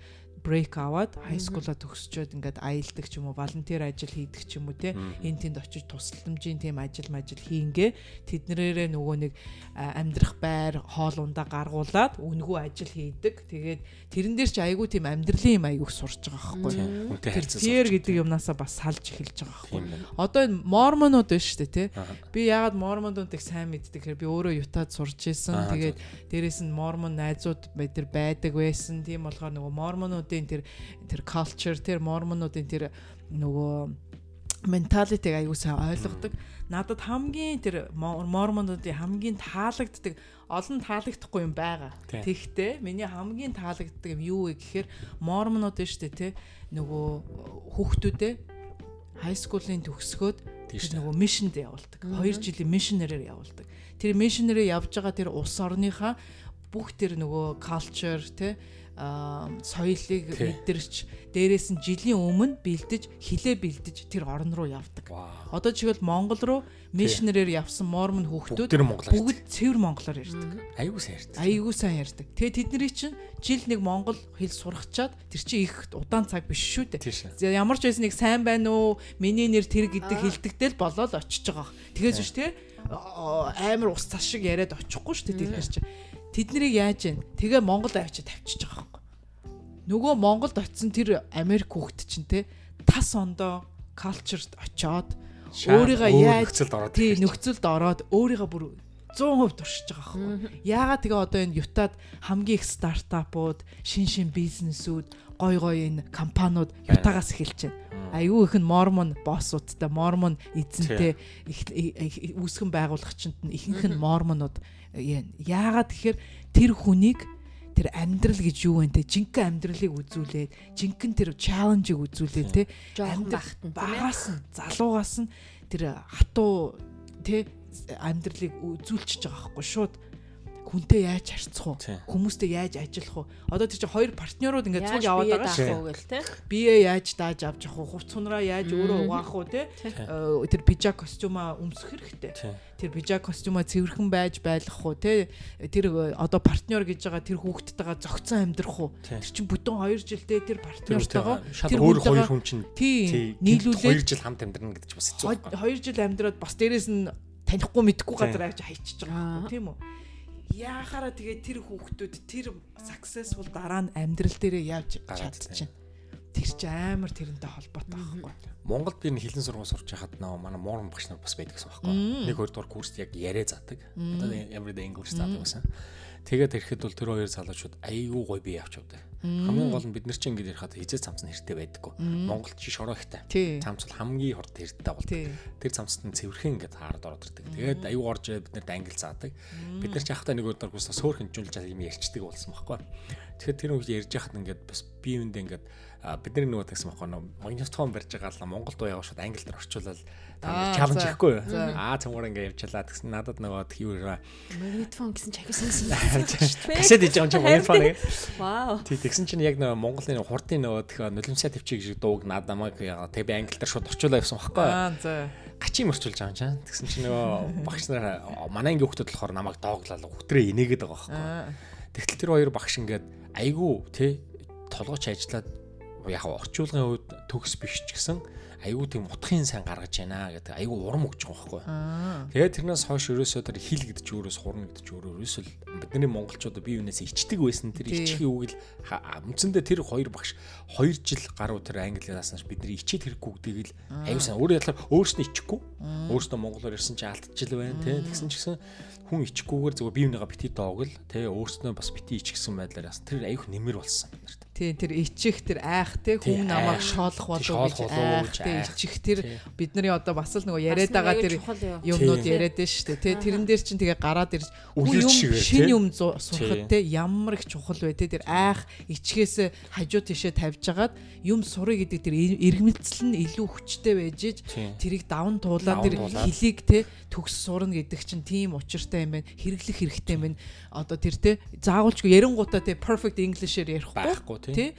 брейк аваад хай скуулаа төгсчөөд ингээд аялдаг ч юм уу волонтер ажил хийдэг ч юм уу те энэ тэнд очиж тусламжийн тийм ажил мажил хийнгээ тэднэрээрээ нөгөө нэг амьдрах байр хоол ундаа гаргуулад үнгүй ажил хийдэг. Тэгээд тэрэн дээр ч айгүй тийм амьдралын юм айгүйх сурч байгаа байхгүй. Тэр тэр гэдэг юмнасаа бас салж эхэлж байгаа байхгүй. Одоо энэ мормонууд байна шүү дээ те би ягаад мормонуудыг сайн мэддэг хэрэг? Би өөрөө ютад сурч исэн. Тэгээд дээрэс нь мормон найзууд бид нар байдаг байсан. Тийм болохоор нөгөө мормонууд мормонуудын тэр тэр culture тэр мормонуудын тэр нөгөө менталитиг аягүй сайн ойлгодог. Надад хамгийн тэр мормонуудын хамгийн таалагддаг олон таалагдахгүй юм байгаа. Тэгтээ миний хамгийн таалагддаг юм юу вэ гэхээр мормонууд нь шүү дээ те нөгөө хүүхдүүдээ хай скуулийн төгсгөөд тэр нөгөө мишэнд явуулдаг. 2 жилийн мишнерээр явуулдаг. Тэр мишнерээр явж байгаа тэр улс орныхаа бүх тэр нөгөө culture те соёлыг мэдэрч дээрээс нь жилийн өмнө бэлдэж хилээ бэлдэж тэр орн руу явдаг. Одоо жишээл Монгол руу мишнерээр явсан мормон хүүхдүүд бүгд цэвэр монголоор ярьдаг. Аюу сайн ярьдаг. Аюу сайн ярьдаг. Тэгээ тэдний чинь жил нэг монгол хэл сурахчаад тэр чинь их удаан цаг биш шүү дээ. Ямар ч байсан нэг сайн байна уу? Миний нэр тэр гэдэг хэлдэгтэл болоод очиж байгаа. Тэгээс биш те амар ус цас шиг яриад очихгүй шүү дээ тэр чинь Тэд нарыг яаж вэ? Тэгээ Монгол авчиж тавьчихж байгаа юм. Нөгөө Монголд очисон тэр Америк хүүхэд чинь те тас ондоо culture-д очоод өөрийгөө яаж тий нөхцөлд ороод өөрийгөө бүр 100% туршиж байгаа байхгүй. Яагаад тэгээ одоо энэ Ютад хамгийн их стартапууд, шин шин бизнесүүд, гой гой энэ компаниуд Ютагаас эхэлж байна. Аюу их нь мормон боссуудтай, мормон эзэнтэй үүсгэн байгуулагчид нь ихэнх нь мормонууд яагаад тэгэхээр тэр хүнийг тэр амьдрал гэж юу вэ те? Жинхэнэ амьдралыг үзүүлээд жинхэнэ тэр чаленжийг үзүүлээд те? Амьдрал багаас нь залуугаас нь тэр хатуу те амьдралыг үзүүлчихэж байгаа байхгүй шууд хүнтэй яаж харьцах уу? Хүмүүстэй яаж ажиллах уу? Одоо тэр чинь хоёр партнерууд ингээд цуг яваад байгаа шүү гэл те. Бие яаж дааж авч явах уу? Хувц сунраа яаж өөрөө угаах уу те? Э, тэр пижак костюма өмсөх хэрэгтэй. Тэр пижак костюма цэвэрхэн байж байлгах уу те? Тэр э, одоо партнер гэж байгаа тэр хүүхдтэйгээ зөгцөн амьдрах уу? Тэр чинь бүтэн 2 жилдээ тэр партнертойгоо тэр өөр хоёр хүн чинь нийлүүлээд 2 жил хамт амьдрна гэдэг чинь бас хэцүү. 2 жил амьдраад бас дээрэс нь танихгүй мэдхгүй газар авч хайчихж байгаа тийм үү? Яахаараа тэгээ тэр хүүхдүүд тэр successful дараа нь амьдрал дээрээ явж чадчихна. Тэр чи амар тэрнтэй холбоотой байхгүй. Монголд би хилэн сургууль сурч байхад нөө манай муурн багш нар бас байдаг гэсэн байхгүй. Нэг хоёр дугаар курст яг яриа заадаг. Одоо everyday English заадаг гэсэн. Тэгээд ирэхэд бол тэр хоёр залуучууд айгүй гоё бие авч явдаг. Хамгийн гол нь бид нар чинь ингэж ярихад хизээ цамц нь хэртэй байдаггүй. Монголд чи шороо ихтэй. Цамц бол хамгийн хорт хэртэй бол. Тэр цамцт нь цэвэрхэн ингэж хаард ороод ирдэг. Тэгээд айгүй орж бид нарт англи заадаг. Бид нар ч ахтай нэг өдөр гуйсаа суур хинжүүлж юм ярьчдаг болсон байхгүй. Тэгэхээр тэр үед ярьж яхад ингээд бас бие биендээ ингээд бидний нөгөө тагсан байхгүй нөө магнитофон барьж байгаа л Монголд уяа шууд англи дээр орчуулаад чаленж хийхгүй юу? Аа цамгаар ингээ явчлаа гэсэн надад нөгөө юу вэ? Магнитофон гэсэн чагсан касет хийж байгаа юм чи магнитофон. Вау. Тий тэгсэн чинь яг нөгөө Монголын хурдын нөгөө тэх нулимсаа төвчийг шиг дууг надамаг яа тэг би англи дээр шууд орчуулаа явсан байхгүй юу? Аа за гачийн мөрчүүлж байгаа юм чам. Тэгсэн чинь нөгөө багш нар манай ангийн хүүхдүүд болохоор намайг дооглол хүүтрээ инээгээд байгаа байхгүй. Тэгтэл тэр хоёр багш ингээд айгүй те толгойч ажиллаад яг орчуулгын үед төгс биш ч гэсэн айгүй тийм утгын сайн гаргаж байна гэдэг айгүй урам өгч байгаа байхгүй. Тэгээд тэрнээс хойш ерөөсөө тэр хил гэдэг ч өөрөөс хурна гэдэг ч өөрөө ерөөсөө бидний монголчууд бие биенээс ичдэг байсан тэр ичхийн үг л үндсэндээ тэр хоёр багш 2 жил гаруй тэр англиас нааш бидний ичээд хэрэггүй гэдгийг л аюу сан өөрөө ялаар өөрснөө ичихгүй. Өөрснөө монголоор ирсэн чи алдчихил байна тий тэгсэн ч гэсэн хүн ичхгүйгээр зөвхөн бие бинийгаа бити доогл тий өөрснөө бас бити ичихсэн байдлаар яасан. Тэр аюух нэмэр болсон бид нарт тий тэр ичих тэр айх тий хүн намайг шоолох болов гэж айх тий ичих тэр бидний одоо бас л нөгөө яриад байгаа тэр юмнууд яриад шүү дээ тий тэрэн дээр чинь тэгээ гараад ирж хүн юм шинэ юм сурахад тий. ямар их чухал вэ тий тэр айх ичхээс хажуу тишээ тавьж агаад юм сурыг гэдэг тэр эргэмцэл нь илүү хүчтэй байж иж тэрийг давн туулаад тэр хөлийг тий төгс сурна гэдэг чинь тийм учиртай юм байна. Хэрэглэх хэрэгтэй юм байна. Одоо тэр тий заавалчгүй ярингуудаа тий perfect english-ээр ярихгүй тий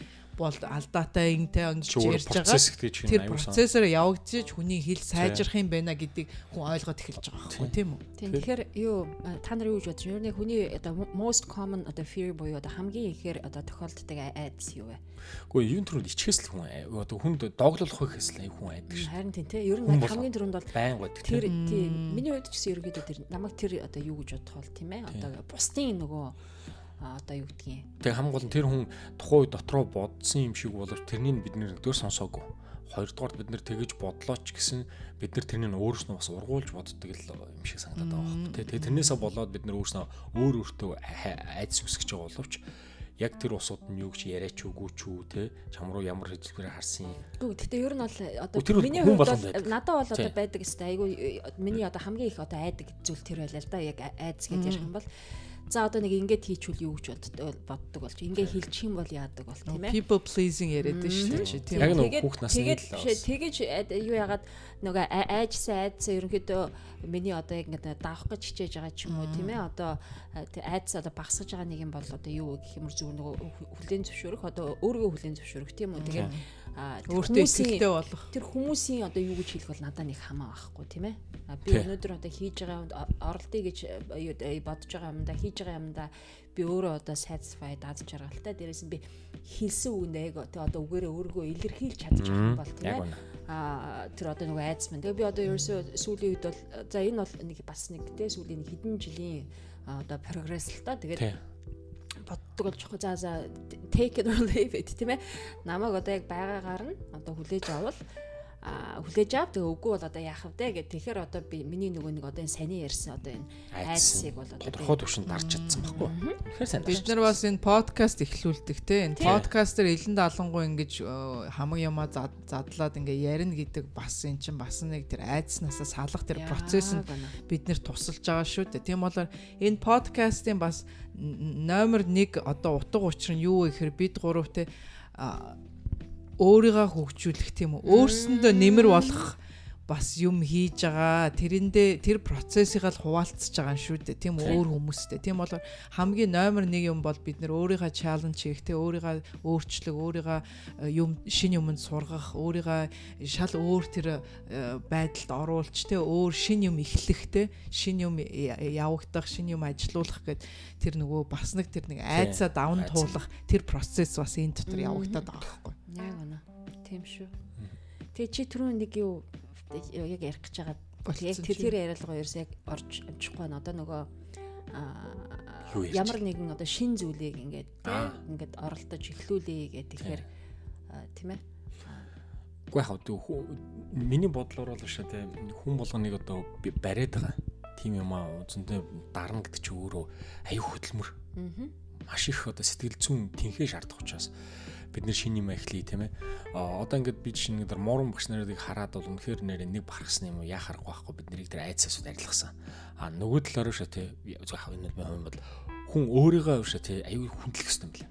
бол алдаатай ингэтэй ингэж ярьж байгаа. Тэр процессор явагдчих хүний хэл сайжрах юм байна гэдгийг хүн ойлгоод эхэлж байгаа байхгүй тийм үү? Тийм. Тэгэхээр юу та нар юу гэж бодож байна? Юу хүний одоо most common одоо fear буюу одоо хамгийн ихээр одоо тохиолддог айдас юу вэ? Гэхдээ юун төрөнд ичхээс л хүн одоо хүнд доглуулах гэхээс л хүн айдаг шүү. Харин тийм тийм. Ер нь хамгийн түрүүнд бол байн байдаг. Тэр тийм. Миний хувьд ч гэсэн ерөөдөө тэр намайг тэр одоо юу гэж бодох бол тийм ээ. Одоо бусдын нөгөө одоо юу гэдгийг. Тэг хамгийн гол нь тэр хүн тухайн үе дотроо бодсон юм шиг боловч тэрнийг бид дөр сонсоогүй. Хоёрдугаар бид нэр тэгэж бодлоо ч гэсэн бид нар тэрнийг өөрснөө бас ургуулж боддог л юм шиг санагдаад байгаа юм. Тэг тэрнээсээ болоод бид нар өөрснөө өөр өөртөө айдас үсгэж байгаа боловч яг тэр усууд нь юу гэж яриач үгүй ч үү те чам руу ямар хэлбэрээр харсан юм. Гэхдээ ер нь бол одоо миний хувьд бол надад бол одоо байдаг өстэй айгүй миний одоо хамгийн их одоо айдаг зүйл тэр байлаа л да яг айдас гэж ярих юм бол За одоо нэг ингэж хийчихвэл юу гэж боддог болж ингэ хэлчих юм бол яадаг бол тийм ээ. People pleasing яриад нь шүү дээ тийм. Яг нэг хүүхд насны л тэгэж юу ягаад нөгөө айжсаа айдсаа ерөнхийдөө миний одоо яг ингэ давах гэж хичээж байгаа ч юм уу тийм ээ. Одоо айдсаа одоо багсаж байгаа нэг юм бол одоо юу гэх юм зүгээр нөгөө хүлэн зөвшөөрөх одоо өөрийгөө хүлэн зөвшөөрөх тийм үү. Тэгээд өөртөө ихтэй болох. Тэр хүмүүсийн одоо юу гэж хэлэх бол надад нэг хамаа байхгүй тийм ээ. Би өнөөдөр одоо хийж байгаа оролдъё гэж бодож байгаа юм да хийж байгаа юм да би өөрөө одоо satisfied аз жаргалтай дээрээс нь би хэлсэн үгэндээ яг одоо үгээрээ өөрийгөө илэрхийлж чадчих юм бол тийм ээ а тэр одоо нөгөө айдас мэн. Тэгээ би одоо ерөөсөө сүүлийн үед бол за энэ бол нэг бас нэг те сүүлийн хэдэн жилийн одоо прогресс л та. Тэгээд боддог болж байгаа. За за take it or leave it тийм ээ. Намайг одоо яг байгаагаар нь одоо хүлээж авал хүлээж ав тэгээ үгүй бол одоо яах вэ гэх тэгэхээр одоо би миний нөгөө нэг одоо энэ саний ярьсан одоо энэ айдсыг бол одоо тодорхой төвшөнд дарж чадсан байхгүй. Тэгэхээр сайн. Бид нар бас энэ подкаст эхлүүлдэг те. Энэ подкастер элен даалангуй ингэж хамаг ямаа задлаад ингээ ярина гэдэг бас эн чинь бас нэг тэр айдснасаа салах тэр процесс нь бид нэр тусалж байгаа шүү дээ. Тийм болоор энэ подкастын бас номер 1 одоо утга учир нь юу вэ гэхээр бид гурав те өөрийгөө хөгжүүлэх тийм үү? Өөрсөндөө нэмэр болох бас юм хийж байгаа. Тэрэндээ тэр процессыг л хуваалцж байгаа шүү дээ. Тийм өөр хүмүүстэй. Тийм бол хамгийн номер 1 юм бол бид нэр өөрийгөө чаленж хийх тийм өөрийгөө өөрчлөх өөрийгөө э, юм шин юмд сургах өөрийгөө шал өөр тэр э, байдалд оруулж тийм өөр шин юм эхлэх тийм шин юм явагдах шин юм ажилуулах гэд тэр нөгөө бас нэг тэр нэг айцаа давн туулах тэр процесс бас энэ дотор явагдаад байгаа байхгүй. Яг үнэ. Тийм шүү. Тэгээ чи түрүү нэг юу яг ярих гэж байгаа. Яг тэр яриалгаа ерөөс яг орж амжихгүй байна. Одоо нөгөө ямар нэгэн одоо шин зүйлийг ингээд ингээд оролдож эхлүүлээ гэдэг тэгэхээр тийм ээ. Гэхдээ яг миний бодлоор бол шээ тийм хүн болгоныг одоо бариад байгаа. Тим юм аа үзэндээ дарна гэдэг чи өөрөө аюу хөдөлмөр. Маш их одоо сэтгэл зүйн тэнхээ шаардах учраас бид нэр шинэ юм эхлэе тийм ээ. Одоо ингээд би жишээ нь тэр морон багш нарыг хараад бол үнэхээр нэр нэг барахсан юм уу яа харахгүй байхгүй бид нарыг тэр айц асууд арилгасан. А нөгөө талаараа шээ тий хав энэ юм бол хүн өөрийгөө шээ тий аюу хүндлэх юм байна.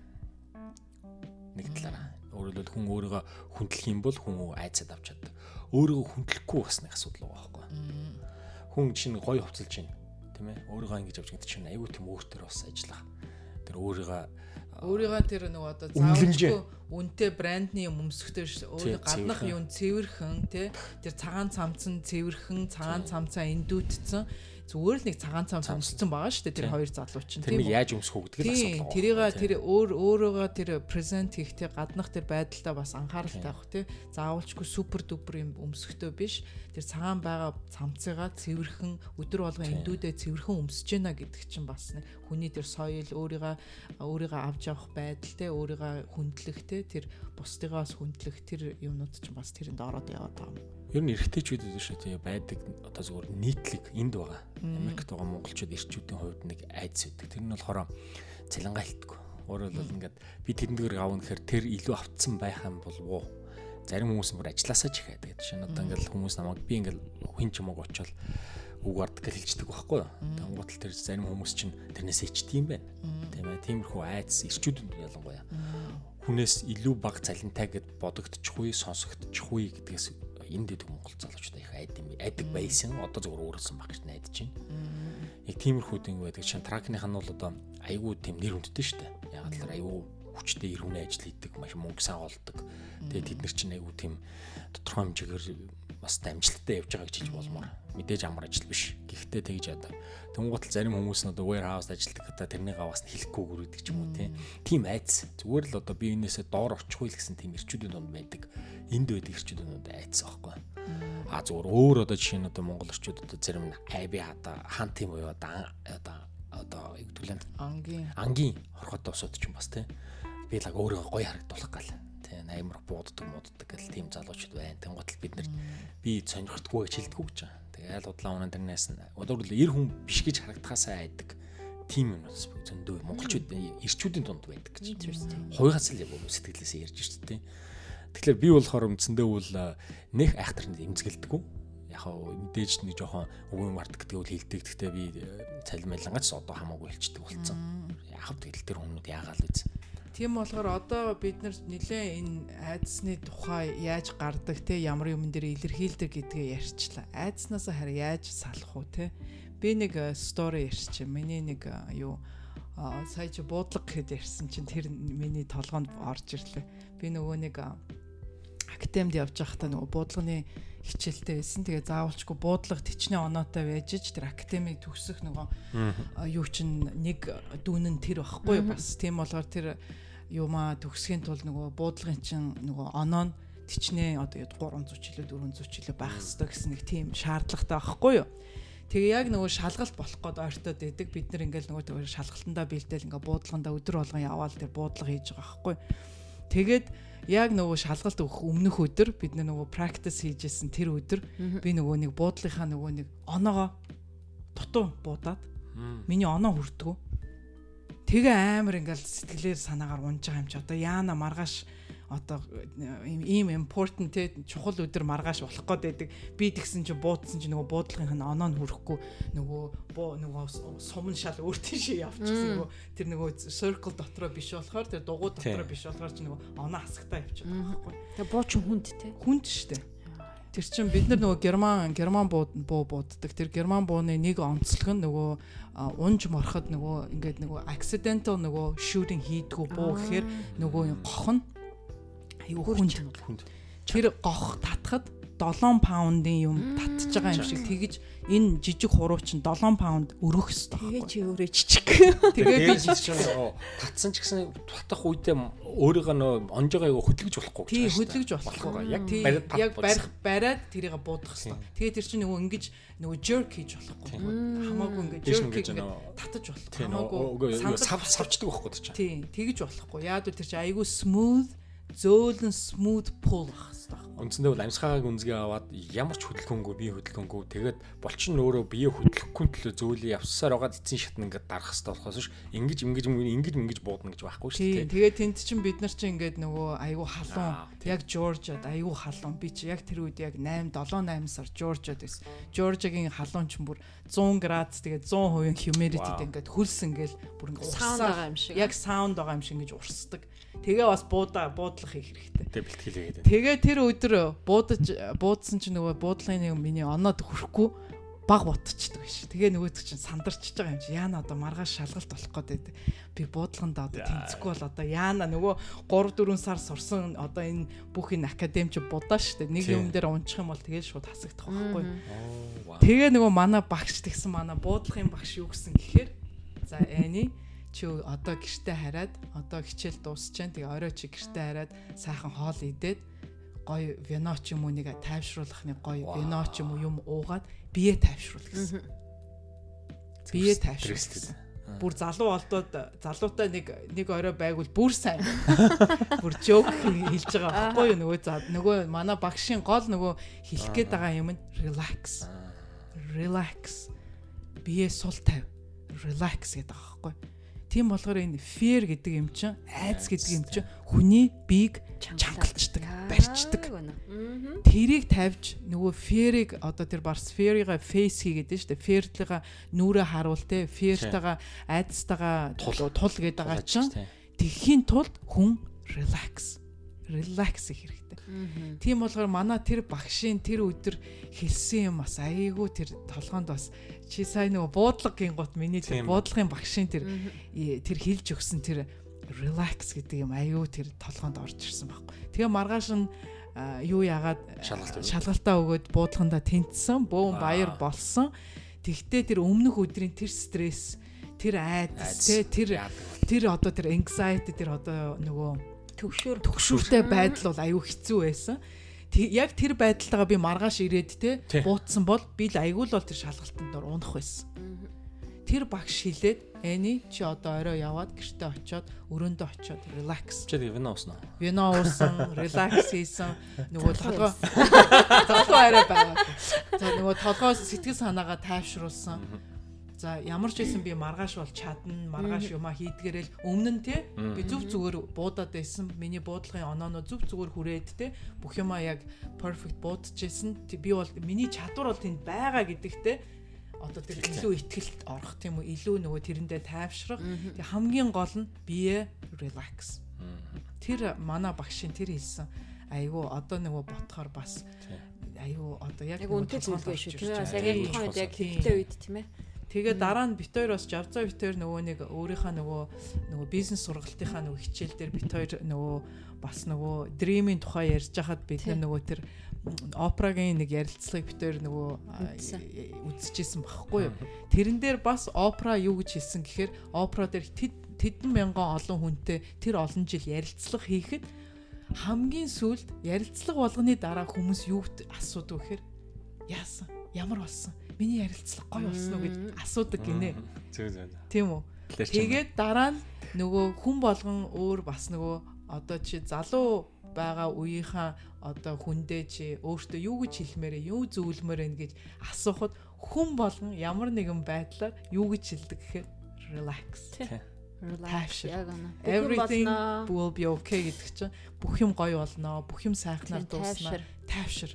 Нэг талаараа өөрөлдөл хүн өөрийгөө хүндлэх юм бол хүн айцад авч чаддаг. Өөрийгөө хүндлэхгүй бас нэг асуудал байгаа байхгүй. Хүн чинь гоё хувцалж байна тийм ээ өөрийгөө ингэж авч гэдэг чинь аюу тийм өөртөө бас ажиллах. Тэр өөрийгөө өөрийгөө тэр нөгөө одоо заавалчгүй үнэтэй брендний юм өмсөхтэй өөр гаднах юм цэвэрхэн тий тэр цагаан цамцсан цэвэрхэн цагаан цамцаа эндүүтсэн зүгээр л нэг цагаан цам сонсцсон байгаа шүү дээ тэр хоёр залуу чинь. Тийм үү яаж өмсөх үү? гэдэг л асуудал. Тэрийг тэр өөр өөрөөгөө тэр презент хийхдээ гаднах тэр байдалтай бас анхааралтай авах тий. Заавалчгүй супер дупер юм өмсөхтэй биш. Тэр цагаан байгаа цамцыгаа цэвэрхэн өдөр болгон эндүүдээ цэвэрхэн өмсөж гинэ гэдэг чинь бас нэг хүний тэр соёл өөрийгөө өөрийгөө авч явах байдал тий өөрийгөө хүндлэх тий тэр бусдыгаас хүндлэх тэр юмнууд чинь бас тэрэнд ороод яваад байгаа юм. Ер нь эрэгтэйчүүд үү байдаг одоо зөвхөн нийтлэг энд байгаа. Америкт байгаа монголчууд эрчүүдийн хувьд нэг айдас үүдэг. Тэр нь болохоор цалингаа хэлтгүү. Өөрөөр хэлбэл ингээд би тэрэндгээр авна гэхээр тэр илүү автсан байх юм болов уу? Зарим хүмүүс бүр ажилласаа ч их байдаг. Жишээ нь одоо ингээд хүмүүс намайг би ингээд хин ч юм уу очивол үг ард гэж хэлждэг байхгүй юу? Тэнгуут л тэр зарим хүмүүс чинь тэрнээс ичдэг юм байна. Тийм ээ. Тиймэрхүү айдас эрчүүдэнд ялангуяа хүнээс илүү бага цалинтай гэд бодогдчихгүй, сонсогдчихгүй гэдгээс энд дэдэг монгол залуучууд их айд юм айдаг байсан. Одоо зөвөр өөрөөсөн баг гэж найдаж байна. Яг тиймэрхүү дин байдаг. Шин тракных нь бол одоо айгүй тийм нэр хүндтэй шүү дээ. Яг л айгүй хүчтэй ир хүний ажил хийдэг, маш мөнгө сайн олдог. Тэгээд тэд нар чинь айгүй тийм тодорхой хэмжээгээр бас дамжлагтай явж байгааг жиж болмоор мэдээж амар ажил биш. Гэхдээ тэгж яадаг. Тэнгуутал зарим хүмүүс нь одоо warehouse ажилладаг одоо тэрнийг аваас нь хэлэхгүй гэдэг ч юм уу тийм айц. Зүгээр л одоо би энээсээ доор очихгүй л гэсэн тийм ирчүүдийн донд байдаг. Энд байдаг ирчүүдүүд айц аахгүй. А зүгээр өөр одоо жишээ нь одоо монгол ирчүүд одоо зарим нь айби хата хан тийм уу одоо одоо одоо яг түлэнд ангийн ангийн хорхотой усууд ч юм бас тийм би л өөрөө гоё харагдуулах гал амар бууддаг мууддаг гэл тийм залуучууд байна. Тэнгуут л бид нар би сонирхдаггүй гэж хэлдэг гэж байгаа. Тэгээ айл удлаа унаа тэрнээс нь өдөрл 90 хүн биш гэж харагдахаасаа айдаг. Тим юм бас зөндөө монголчууд ирчүүдийн дунд байдаг гэж. Хуйгаас л сэтгэлээсээ ярьж шүү дээ. Тэгэхээр би болохоор үндсэндээ бол нэх айхтар эмзгэлдэггүй яг мэдээж нэг жоохон өвөн март гэдэг үл хилдэг. Гэхдээ би цалмайлангаач одоо хамаагүй хэлчдэг болсон. Яг тэгэл тэр хүмүүс яагаал үз. Тийм болохоор одоо бид нар нэлээ энэ айдсны тухай яаж гардаг те ямар юмн дээр илэрхийлдэг гэдгээ ярьчлаа. Айдснаас хараа яаж салах уу те. Би нэг стори э, ярьчих. Миний нэг э, юу сая чи буудлага гэхэд ярьсан чинь тэр миний толгоонд орж ирлээ. Би нөгөө нэг академид явж байхдаа нөгөө буудлагын хичээлтэй байсан. Тэгээ заавалчгүй буудлага тичнээ оноотой байж ч тэр академиг төгсөх нөгөө юу чин нэг дүүн нь тэр байхгүй бас тийм болохоор тэр юмаа төгсхийн тулд нөгөө буудлагын чин нөгөө оноо нь тичнээ одоо 300 жилээ 400 жилээ байх хэрэгтэй гэсэн нэг тийм шаардлагатай байхгүй юу. Тэгээ яг нөгөө шалгалт болох гээд ойртоод байдаг. Бид нар ингээл нөгөө шалгалтандаа бэлдээл ингээ буудлагандаа өдөр болгон яваал тэр буудлага хийж байгаа байхгүй. Тэгээд яг нөгөө шалгалт өгөх өмнөх өдөр бид нөгөө practice хийжсэн тэр өдөр би нөгөө нэг буудлынхаа нөгөө нэг оноогоо дутуу буудаад миний оноо хүрдгүү Тэгээ амар ингээл сэтгэлээр санаагаар унж байгаа юм чи одоо яана маргааш одоо ийм important те чухал өдөр маргааш болох гээд байдаг. Би тэгсэн чи буудсан чи нөгөө буудлынх нь оноо нь хүрэхгүй нөгөө буу нөгөө сумн шал өөр тийш явчихсан нөгөө тэр нөгөө circle дотроо биш болохоор тэр дугуй дотроо биш болохоор чи нөгөө оноо хасагтаа явчихсан байхгүй. Тэгээ буу чи хүнд те. Хүнд штэ. Тэр чин бид нар нөгөө герман герман буу бууддаг. Тэр герман бууны нэг онцлог нь нөгөө унж мороход нөгөө ингээд нөгөө accidental нөгөө shooting хийдгүү буу гэхээр нөгөө гох нь. Аюу хүнд. Тэр гох татхад 7 паундын юм татж байгаа юм шиг тэгэж энэ жижиг хуруу чинь 7 паунд өрөх хэрэгтэй. Тэгээ чи өөрөө жижиг. Тэгээ би жижиг татсан ч гэсэн татах үедээ өөрийгөө нөө онж байгаа хөдөлгөж болохгүй. Тий хөдөлгөж болохгүй. Яг яг барих бариад тэрийг буудах хэрэгтэй. Тэгээ тэр чинь нөгөө ингэж нөгөө jerk хийж болохгүй. Хамаагүй ингэж jerk хийж татаж болохгүй. Хамаагүй сав савчдаг байхгүй. Тий тэгэж болохгүй. Яад тэр чинь айгүй smooth зөөлөн smooth pull ах хэрэгтэй үндсэндээ бол амьсгаагааг үнзгээ аваад ямар ч хөдөлгөөнгүй бие хөдөлгөөнгүй тэгээд болчин өөрөө бие хөдлөхгүй төлөө зөөлөн явсаар байгаа эцсийн шат нь ингээд дарах хэрэгтэй болохоос ш ингэж ингэж ингэж ингэж буудна гэж байхгүй шүү дээ. Тэгээд тэнд чинь бид нар чинь ингээд нөгөө айгүй халуун яг Жоржиад айгүй халуун би чи яг тэр үед яг 8 7 8 сар Жоржиад байсан. Жоржиагийн халуун чинь бүр 100 градус тэгээд 100% humidity ингээд хөлс ингээл бүр ингээд саунд байгаа юм шиг. Яг саунд байгаа юм шиг ингэж урсдаг. Тэгээ бас буудаа буудлах хийх хэрэгтэй. Тэгээ бэлтгэл хийгээд. Тэгээ тэр өдөр буудаж буудсан чинь нөгөө буудлын нэг миний оноод хүрхгүй баг ботчдөг биш. Тэгээ нөгөөдөг чинь сандарчж байгаа юм чи яана одоо маргааш шалгалт болох гээд би буудлаханд одоо тэнцэхгүй бол одоо яана нөгөө 3 4 сар сурсан одоо энэ бүх энэ академич будаа штэ нэг юм дээр унчих юм бол тэгээ шууд хасагдах байхгүй. Тэгээ нөгөө манай багш тэгсэн манай буудлахын багш юу гэсэн гэхээр за эний чи одоо гэртээ хараад одоо хичээл дуусчаан тэгээ орой чи гэртээ хараад сайхан хоол идээд гоё вино ч юм уу нэг тайвшруулах нэг гоё вино ч юм уу юм уугаад бие тайвшруул гэсэн. Бие тайвшруул гэсэн. Бүр залуу олдоод залуутай нэг нэг орой байгвал бүр сайн. Бүр жоок хэлж байгаа байхгүй юу нөгөө нөгөө манай багшийн гол нөгөө хэлэх гээд байгаа юм нь relax. Relax. Бие сул тавь. Relax гэдэг байгаа байхгүй юу Тийм болохоор энэ fear гэдэг юм чинь айц гэдэг юм чинь хүний биег чангалчдаг, барьчдаг. Тэрийг тавьж нөгөө fear-ыг одоо тэр барс fear-ыг face хийгээд шүү дээ. Fear-тлага нүрэ харуул те, fear-тагаа айцтайгаа тул. гэдэг байгаа чинь тэгхийн тулд хүн relax relax хийх хэрэгтэй. Тийм болохоор манай тэр багшийн тэр өдөр хэлсэн юм бас айгүй тэр толгоонд бас чи сайн нөгөө буудлагын гот миний тэр буудлагын багшийн тэр тэр хэлж өгсөн тэр relax гэдэг юм айгүй тэр толгоонд орж ирсэн байхгүй. Тэгээ маргааш нь юу яагаад шалгалтаа өгөөд? буудлаганда тэнцсэн, бөөн баяр болсон. Тэгтээ тэр өмнөх өдрийн тэр стресс, тэр айдас, тэр тэр одоо тэр anxiety тэр одоо нөгөө төгшөөр төгшөөртэй байдал бол аюу хэцүү байсан. Яг тэр байдалтайгаа би маргааш ирээд те буутсан бол би л аягүй л бол тэр шалгалтанд ор унах байсан. Тэр багш хэлээд эний чи одоо орой яваад гэртээ очиод өрөөндөө очиод relax. Чи вино ууснаа. Вино уусан, relax хийсэн. Нөгөө толгой толгой арай байгаа. За нөгөө толгой сэтгэл санаагаа тайвшруулсан За ямар ч байсан би маргааш бол чадна, маргааш юмаа хийдгээрэл өмнө нь те би зүв зүгээр буудаад байсан. Миний буудлагын онооноо зүв зүгээр хүрээд те бүх юмаа яг perfect буудчихсэн. Би бол миний чадвар бол тэнд байгаа гэдэгтэй одоо тэр илүү ихтгэлд орох тийм үү? Илүү нөгөө тэрэндээ тайвшрах. Тэг хамгийн гол нь бие relax. Тэр манай багшийн тэр хэлсэн. Айгу одоо нөгөө ботхоор бас айгу одоо яг үнтэй зүйлгүй шүү. тийм ээ яг тухайд яг хэрэгтэй үед тийм ээ Тэгээ дараа нь бит хоёр бас Жавзаа бит хоёр нөгөө нэг өөрийнхөө нөгөө нөгөө бизнес сургалтынхаа нөгөө хичээл дээр бит хоёр нөгөө бас нөгөө дримийн тухай ярьж хахад бид нөгөө тэр опрагийн нэг ярилцлагыг бит хоёр нөгөө үзчихсэн багхгүй юу. Тэрэн дээр бас опра юу гэж хэлсэн гэхээр опра дээр тэдэн мянган олон хүнтэй тэр олон жил ярилцлага хийхэд хамгийн сүүлд ярилцлага болгоны дараа хүмүүс юуд асуудаг гэхээр яасан? Ямар болсон миний ярилцлага гоё болсон уу гэж асуудаг гинэ. Зөв зөв. Тийм үү. Тэгээд дараа нь нөгөө хүн болгон өөр бас нөгөө одоо чи залуу байгаа үеийнхаа одоо хүндээ чи өөртөө юу гэж хэлмээрээ юу зөвлөмөр вэ гэж асуухад хүн болгон ямар нэгэн байдлаар юу гэж хэлдэг гэхээр relax. Relax. Everything will be okay гэдэг чинь бүх юм гоё болно, бүх юм сайхнаар дууснаа. Тайвшир.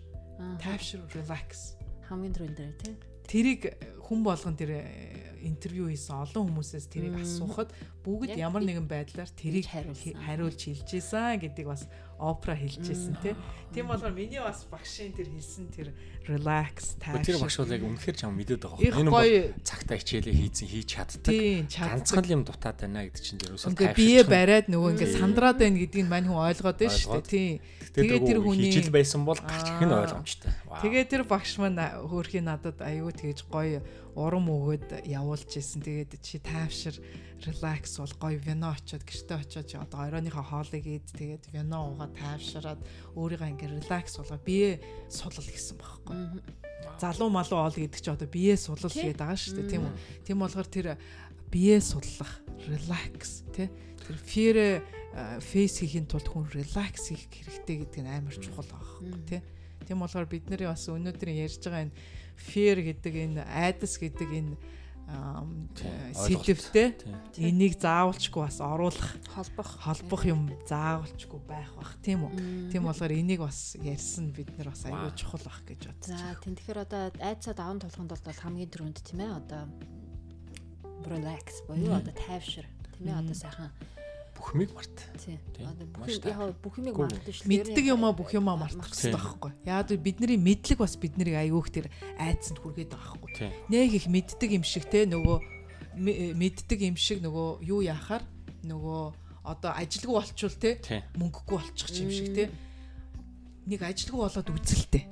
Тайвшир relax. Хамгийн түрүүнд дээр тий тэрийг хүн болгон тэр э, интервью хийсэн олон хүмүүсээс тэрийг асуухад бүгд ямар нэгэн байдлаар тэрийг хариулж хэлж ийсэн гэдгийг бас опера хэлжсэн тий. Тийм болохоор миний бас багшийн тэр хэлсэн тэр relax тааш. Тэр багш бол яг үнэхээр чам мэдээд байгаа. Энэ бол цагтаа хичээлээ хийцэн хийж чаддаг. Ганцхан юм дутаад байна гэдэг чинь ерөөсөө тайвширч. Ингээ бие бариад нөгөө ингээ сандраад байна гэдгийг мань хүн ойлгоод байна шүү дээ. Тийм. Тэгээд тэр хүний хичээл байсан бол гарч ирэх нь ойлгомжтой. Тэгээд тэр багш маань хөөрхийн надад аюу тэгж гоё урам өгөөд явуулж исэн. Тэгээд чи тайвшир relax бол гоё вино очоод гэртээ очоод одоо оройныхоо хоолыг ид тэгээд вино уугаад тайвшраад өөрийгөө ингээ релакс болгоо бие сулал гэсэн байхгүй. Залуу малуу ол гэдэг чи одоо бие сулал гэдэг байгаа шүү дээ тийм үү. Тийм болохоор тэр бие суллах, relax тий тэр fear face хийхин тулд хүн relax хийх хэрэгтэй гэдэг нь амар чухал байгаа тий. Тийм болохоор бид нарын бас өнөөдөр ярьж байгаа энэ fear гэдэг энэ айдас гэдэг энэ сэлвтэй энийг заавалчгүй бас оруулах холбох. холбох юм заавалчгүй байх бах тийм үү? Тийм болохоор энийг бас ярьсан бид нар бас аюул чухал бах гэж бодсон. За тийм. Тэгэхээр одоо айцаа даван тулахын тулд бол хамгийн түрүүнд тийм ээ одоо relax боيو одоо тайвшир. Тийм ээ одоо сайхан бүх юмыг март. Тийм. Бүх яг бүх юмыг мартаж шүү. Мэддэг юмаа бүх юмаа мартах хэрэгтэй байхгүй. Яг л бидний мэдлэг бас биднийг аягүй их тэр айцсанд хүргээд байгаа байхгүй. Нэг их мэддэг юм шиг те нөгөө мэддэг юм шиг нөгөө юу яахаар нөгөө одоо ажилгүй болчвол те мөнгөгүй болчих юм шиг те нэг ажилгүй болоод үзэлтэй.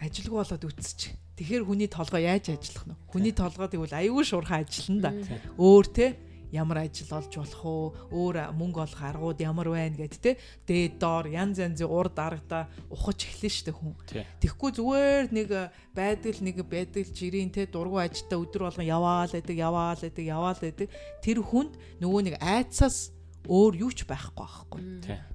Ажилгүй болоод үзчих. Тэгэхээр хүний толгой яаж ажиллах нь? Хүний толгой тэгвэл аюул шуурхай ажиллана да. Өөр те ямар ажил олж болох уу? Өөр мөнгө олох аргууд ямар байна гэд те? Дээд доор янз янзын урд аргада ухаж эхлэн штэ хүн. Тэгэхгүй зүгээр нэг байдал нэг байдал жирийн те дургу ажилда өдөр болгон яваал байдаг яваал байдаг яваал байдаг. Тэр хүнд нөгөө нэг айцаас өөр юу ч байхгүй байхгүй.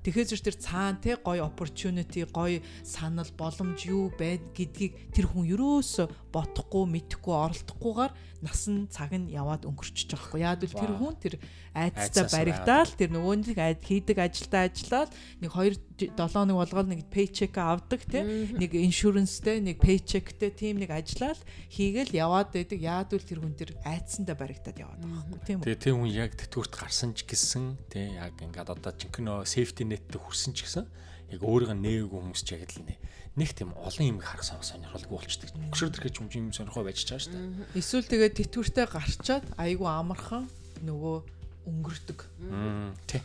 Тэгэхээр зүр тэр цаана те гоё opportunity, гоё санал, боломж юу байд гэдгийг тэр хүн ерөөсө бодохгүй, мэдхгүй, оролдохгүйгээр насан цаг нь яваад өнгөрчихөж байгаа хгүй. Яг л тэр хүн тэр айцтай баригдаал тэр нөгөө нэг айд хийдэг ажилдаа ажиллаад нэг 2 7 хоног болгоод нэг paycheck авдаг те нэг insurance-тэй нэг paycheck-тэй тийм нэг ажиллаад хийгээл яваад байдаг. Яг л тэр хүн тэр айцсандаа баригдаад яваад байгаа хгүй тийм үү. Тэгээ тэр хүн яг тэтгэврт гарсан ч гэсэн те яг ингээд одоо жинхэнэ safety net-тэй хүрсэн ч гэсэн яг өөрийгөө нээгээгүй хүмүүс ч яг л нэ нэг тийм олон юм харах сонирхолгүй болчдөг. Өкшөр төрхөж юм юм сонирхоо байж шүү дээ. Эсвэл тэгээд тэтгэвртэй гарчаад айгүй амархан нөгөө өнгөрдөг.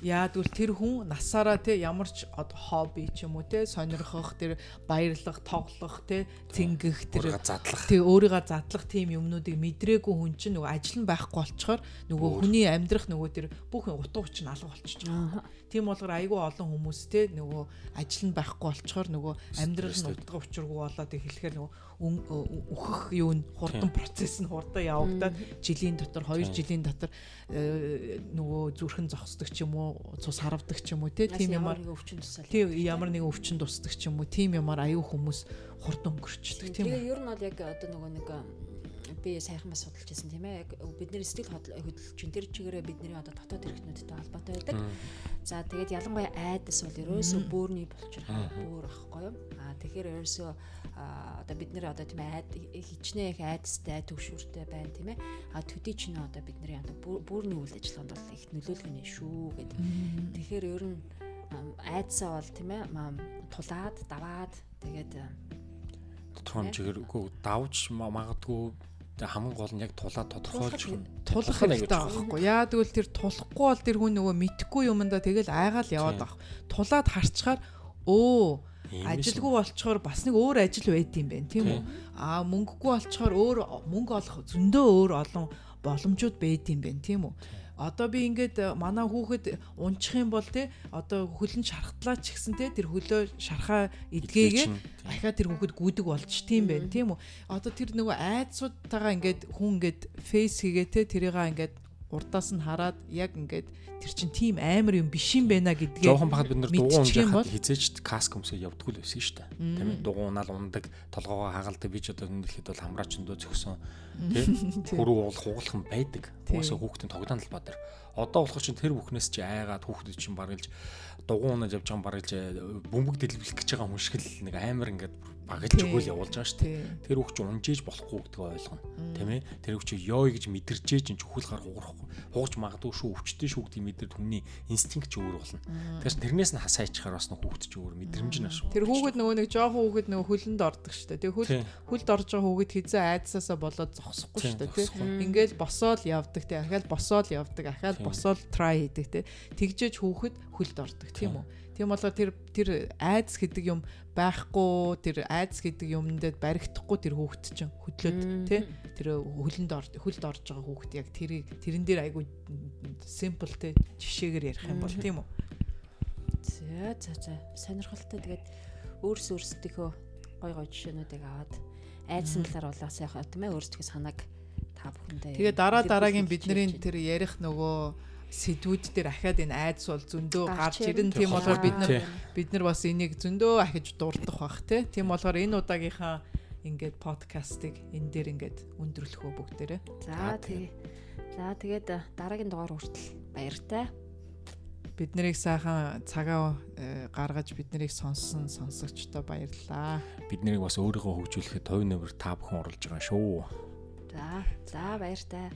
Яагвал тэр хүн насаараа те ямар ч хобби ч юм уу те сонирхох тэр баярлах, тоглох те цэнгэх тэр. Тэг өөрийгөө задлах тийм юмнуудыг мэдрээгүй хүн чинь нөгөө ажил нь байхгүй болчоор нөгөө хүний амьдрах нөгөө тэр бүх утга учир нь алга болчихж байгаа. Тийм болохоор айгүй олон хүмүүс те нөгөө ажил нь байхгүй болчоор нөгөө амьдрал нь утга учиргүй болоод эхлэхээр нөгөө өөхөх юу н хурдан процесс нь хурдан явагдаад жилийн дотор 2 жилийн дотор э, нөгөө зүрхэн зогсдог ч юм уу цус харавдаг ч юм уу тийм ямар нэг өвчин тусал тийм ямар нэг өвчин тусдаг ч юм уу тийм ямар аюу хүмүүс хурдан өнгөрчдөг тийм тэгээ ер нь бол яг одоо нөгөө нэг би сайхан бас судалж байсан тийм ээ. Яг бидний сэтгэл хөдлөлчин тэр чигээрээ бидний одоо дотоод эрхтнүүдтэй холбоотой байдаг. За тэгээд ялангуяа айдас бол ерөөсөө бөөрний болчрах бөөр ахгүй юу? Аа тэгэхээр ерөөсөө одоо бид нэр одоо тийм айд хичнээн их айдастай төвшүүртэй байна тийм ээ. Аа төдий чинь одоо бидний одоо бөөрний үйл ажиллагаанд бол их нөлөөлгөнэ шүү гэдэг. Тэгэхээр ер нь айдсаа бол тийм ээ тулаад даваад тэгээд тодорхой хэмжээгээр үгүй давж магадгүй хамгийн гол нь яг тулаад тодорхойлж тулах хэрэгтэй байхгүй. Яа тэгвэл тэр тулахгүй бол тэр хүн нөгөө мэдхгүй юмдаа тэгэл айгаал яваад байх. Тулаад харчаар өө ажилгүй болчоор бас нэг өөр ажил байд юм байна тийм үү? Аа мөнгөгүй болчоор өөр мөнгө олох зөндөө өөр олон боломжууд байд юм байна тийм үү? Одоо би ингээд э, манай хүүхэд унчих юм бол те одоо хөлн шархтлаа ч гэсэн те тэр хөлөө шархаа эдгээгээ ахаа тэр хүүхэд гүдэг болж тийм байх тийм үү? Одоо тэр нөгөө айдсуудтайгаа ингээд хүн ингээд фейс хийгээ те тэрийгээ ингээд урдаас нь хараад яг ингээд тэр чин тийм амар юм биш юм байна гэдгээ жоохон бахад бид нар дугуун унжихад хизээч каск өмсөө явдггүй л байсан шүү дээ. Тийм ээ дугуунаад ундаг толгоогоо хагалдаг би ч одоо энэ дэлхийд бол хамраач өндөө зөксөн. Тийм хөрөө уул хугалах юм байдаг. Уусаа хүүхдийн тогтоон талбай дээр одоо болох чинь тэр бүхнээс чи айгаад хүүхдэд чинь баргалж дугуунаад явж байгаа баргалж бөмбөг дэлбэлэх гэж байгаа хүн шиг л нэг амар ингээд багалж өгөөл явуулж байгаа шүү дээ. Тэр хүүхд чинь унжээж болохгүй гэдгийг ойлгоно. Тийм ээ. Тэр хүүхд чинь ёо гэж мэдэрчээ чинь чөхөл гар хугарахгүй. Хуугч магадгүй шүү, өвчтэй шүү гэдгийг мэдэр түнний инстинкт ч өөр болно. Тэгэхээр тэрнээс нь хасаачаар бас хүүхд ч өөр мэдрэмж нь ашиг. Тэр хүүхд нөгөө нэг жоохон хүүхд нөгөө хөлөнд ордог шүү дээ. Тэгээ хөл хөлд орж байгаа хүүхд хизээ айдсаасаа болоод зогсохгүй шүү дээ. Ингээл босоод явдаг те. Ахаал босоод явдаг. Ахаал босоод try хийдэг те. Тэгжээж хүүхд хөлд ордог тийм үү? Тийм болоо тэр тэр айдас гэдэг юм байхгүй тэр айдас гэдэг юмндэд баригдахгүй тэр хүүхэд чинь хөдлөөд тий тэр хөлөнд орж хөлд орж байгаа хүүхэд яг тэрийг тэрэн дээр айгүй simple тий жишээгээр ярих юм бол тийм үү? За за за. Сонирхолтой. Тэгээд өөрс өөрсдийнхөө гой гой жишээнүүдийг аваад айдсан талаар улаас яхаа тийм ээ өөрсдийнхөө санааг та бүхэндээ Тэгээ дараа дараагийн бидний тэр ярих нөгөө сэдвүүд дээр ахаад энэ айдас бол зөндөө гарч ирэн тийм болохоор бид нар бид нар бас энийг зөндөө ахиж дурдах бах тий. Тийм болохоор энэ удаагийнхаа ингээд подкастыг энэ дээр ингээд өндөрлөх үү бүгдээрээ. За тэгээ. За тэгээд дараагийн дугаар хүртэл баяртай. Бид нарыг сайхан цагаа э, гаргаж бид нарыг сонссон сонсогчдоо баярлалаа. Бид нарыг бас өөрийгөө хөгжүүлэхэд тов нэмэр та бүхэн оролж байгаа шүү. За за баяртай.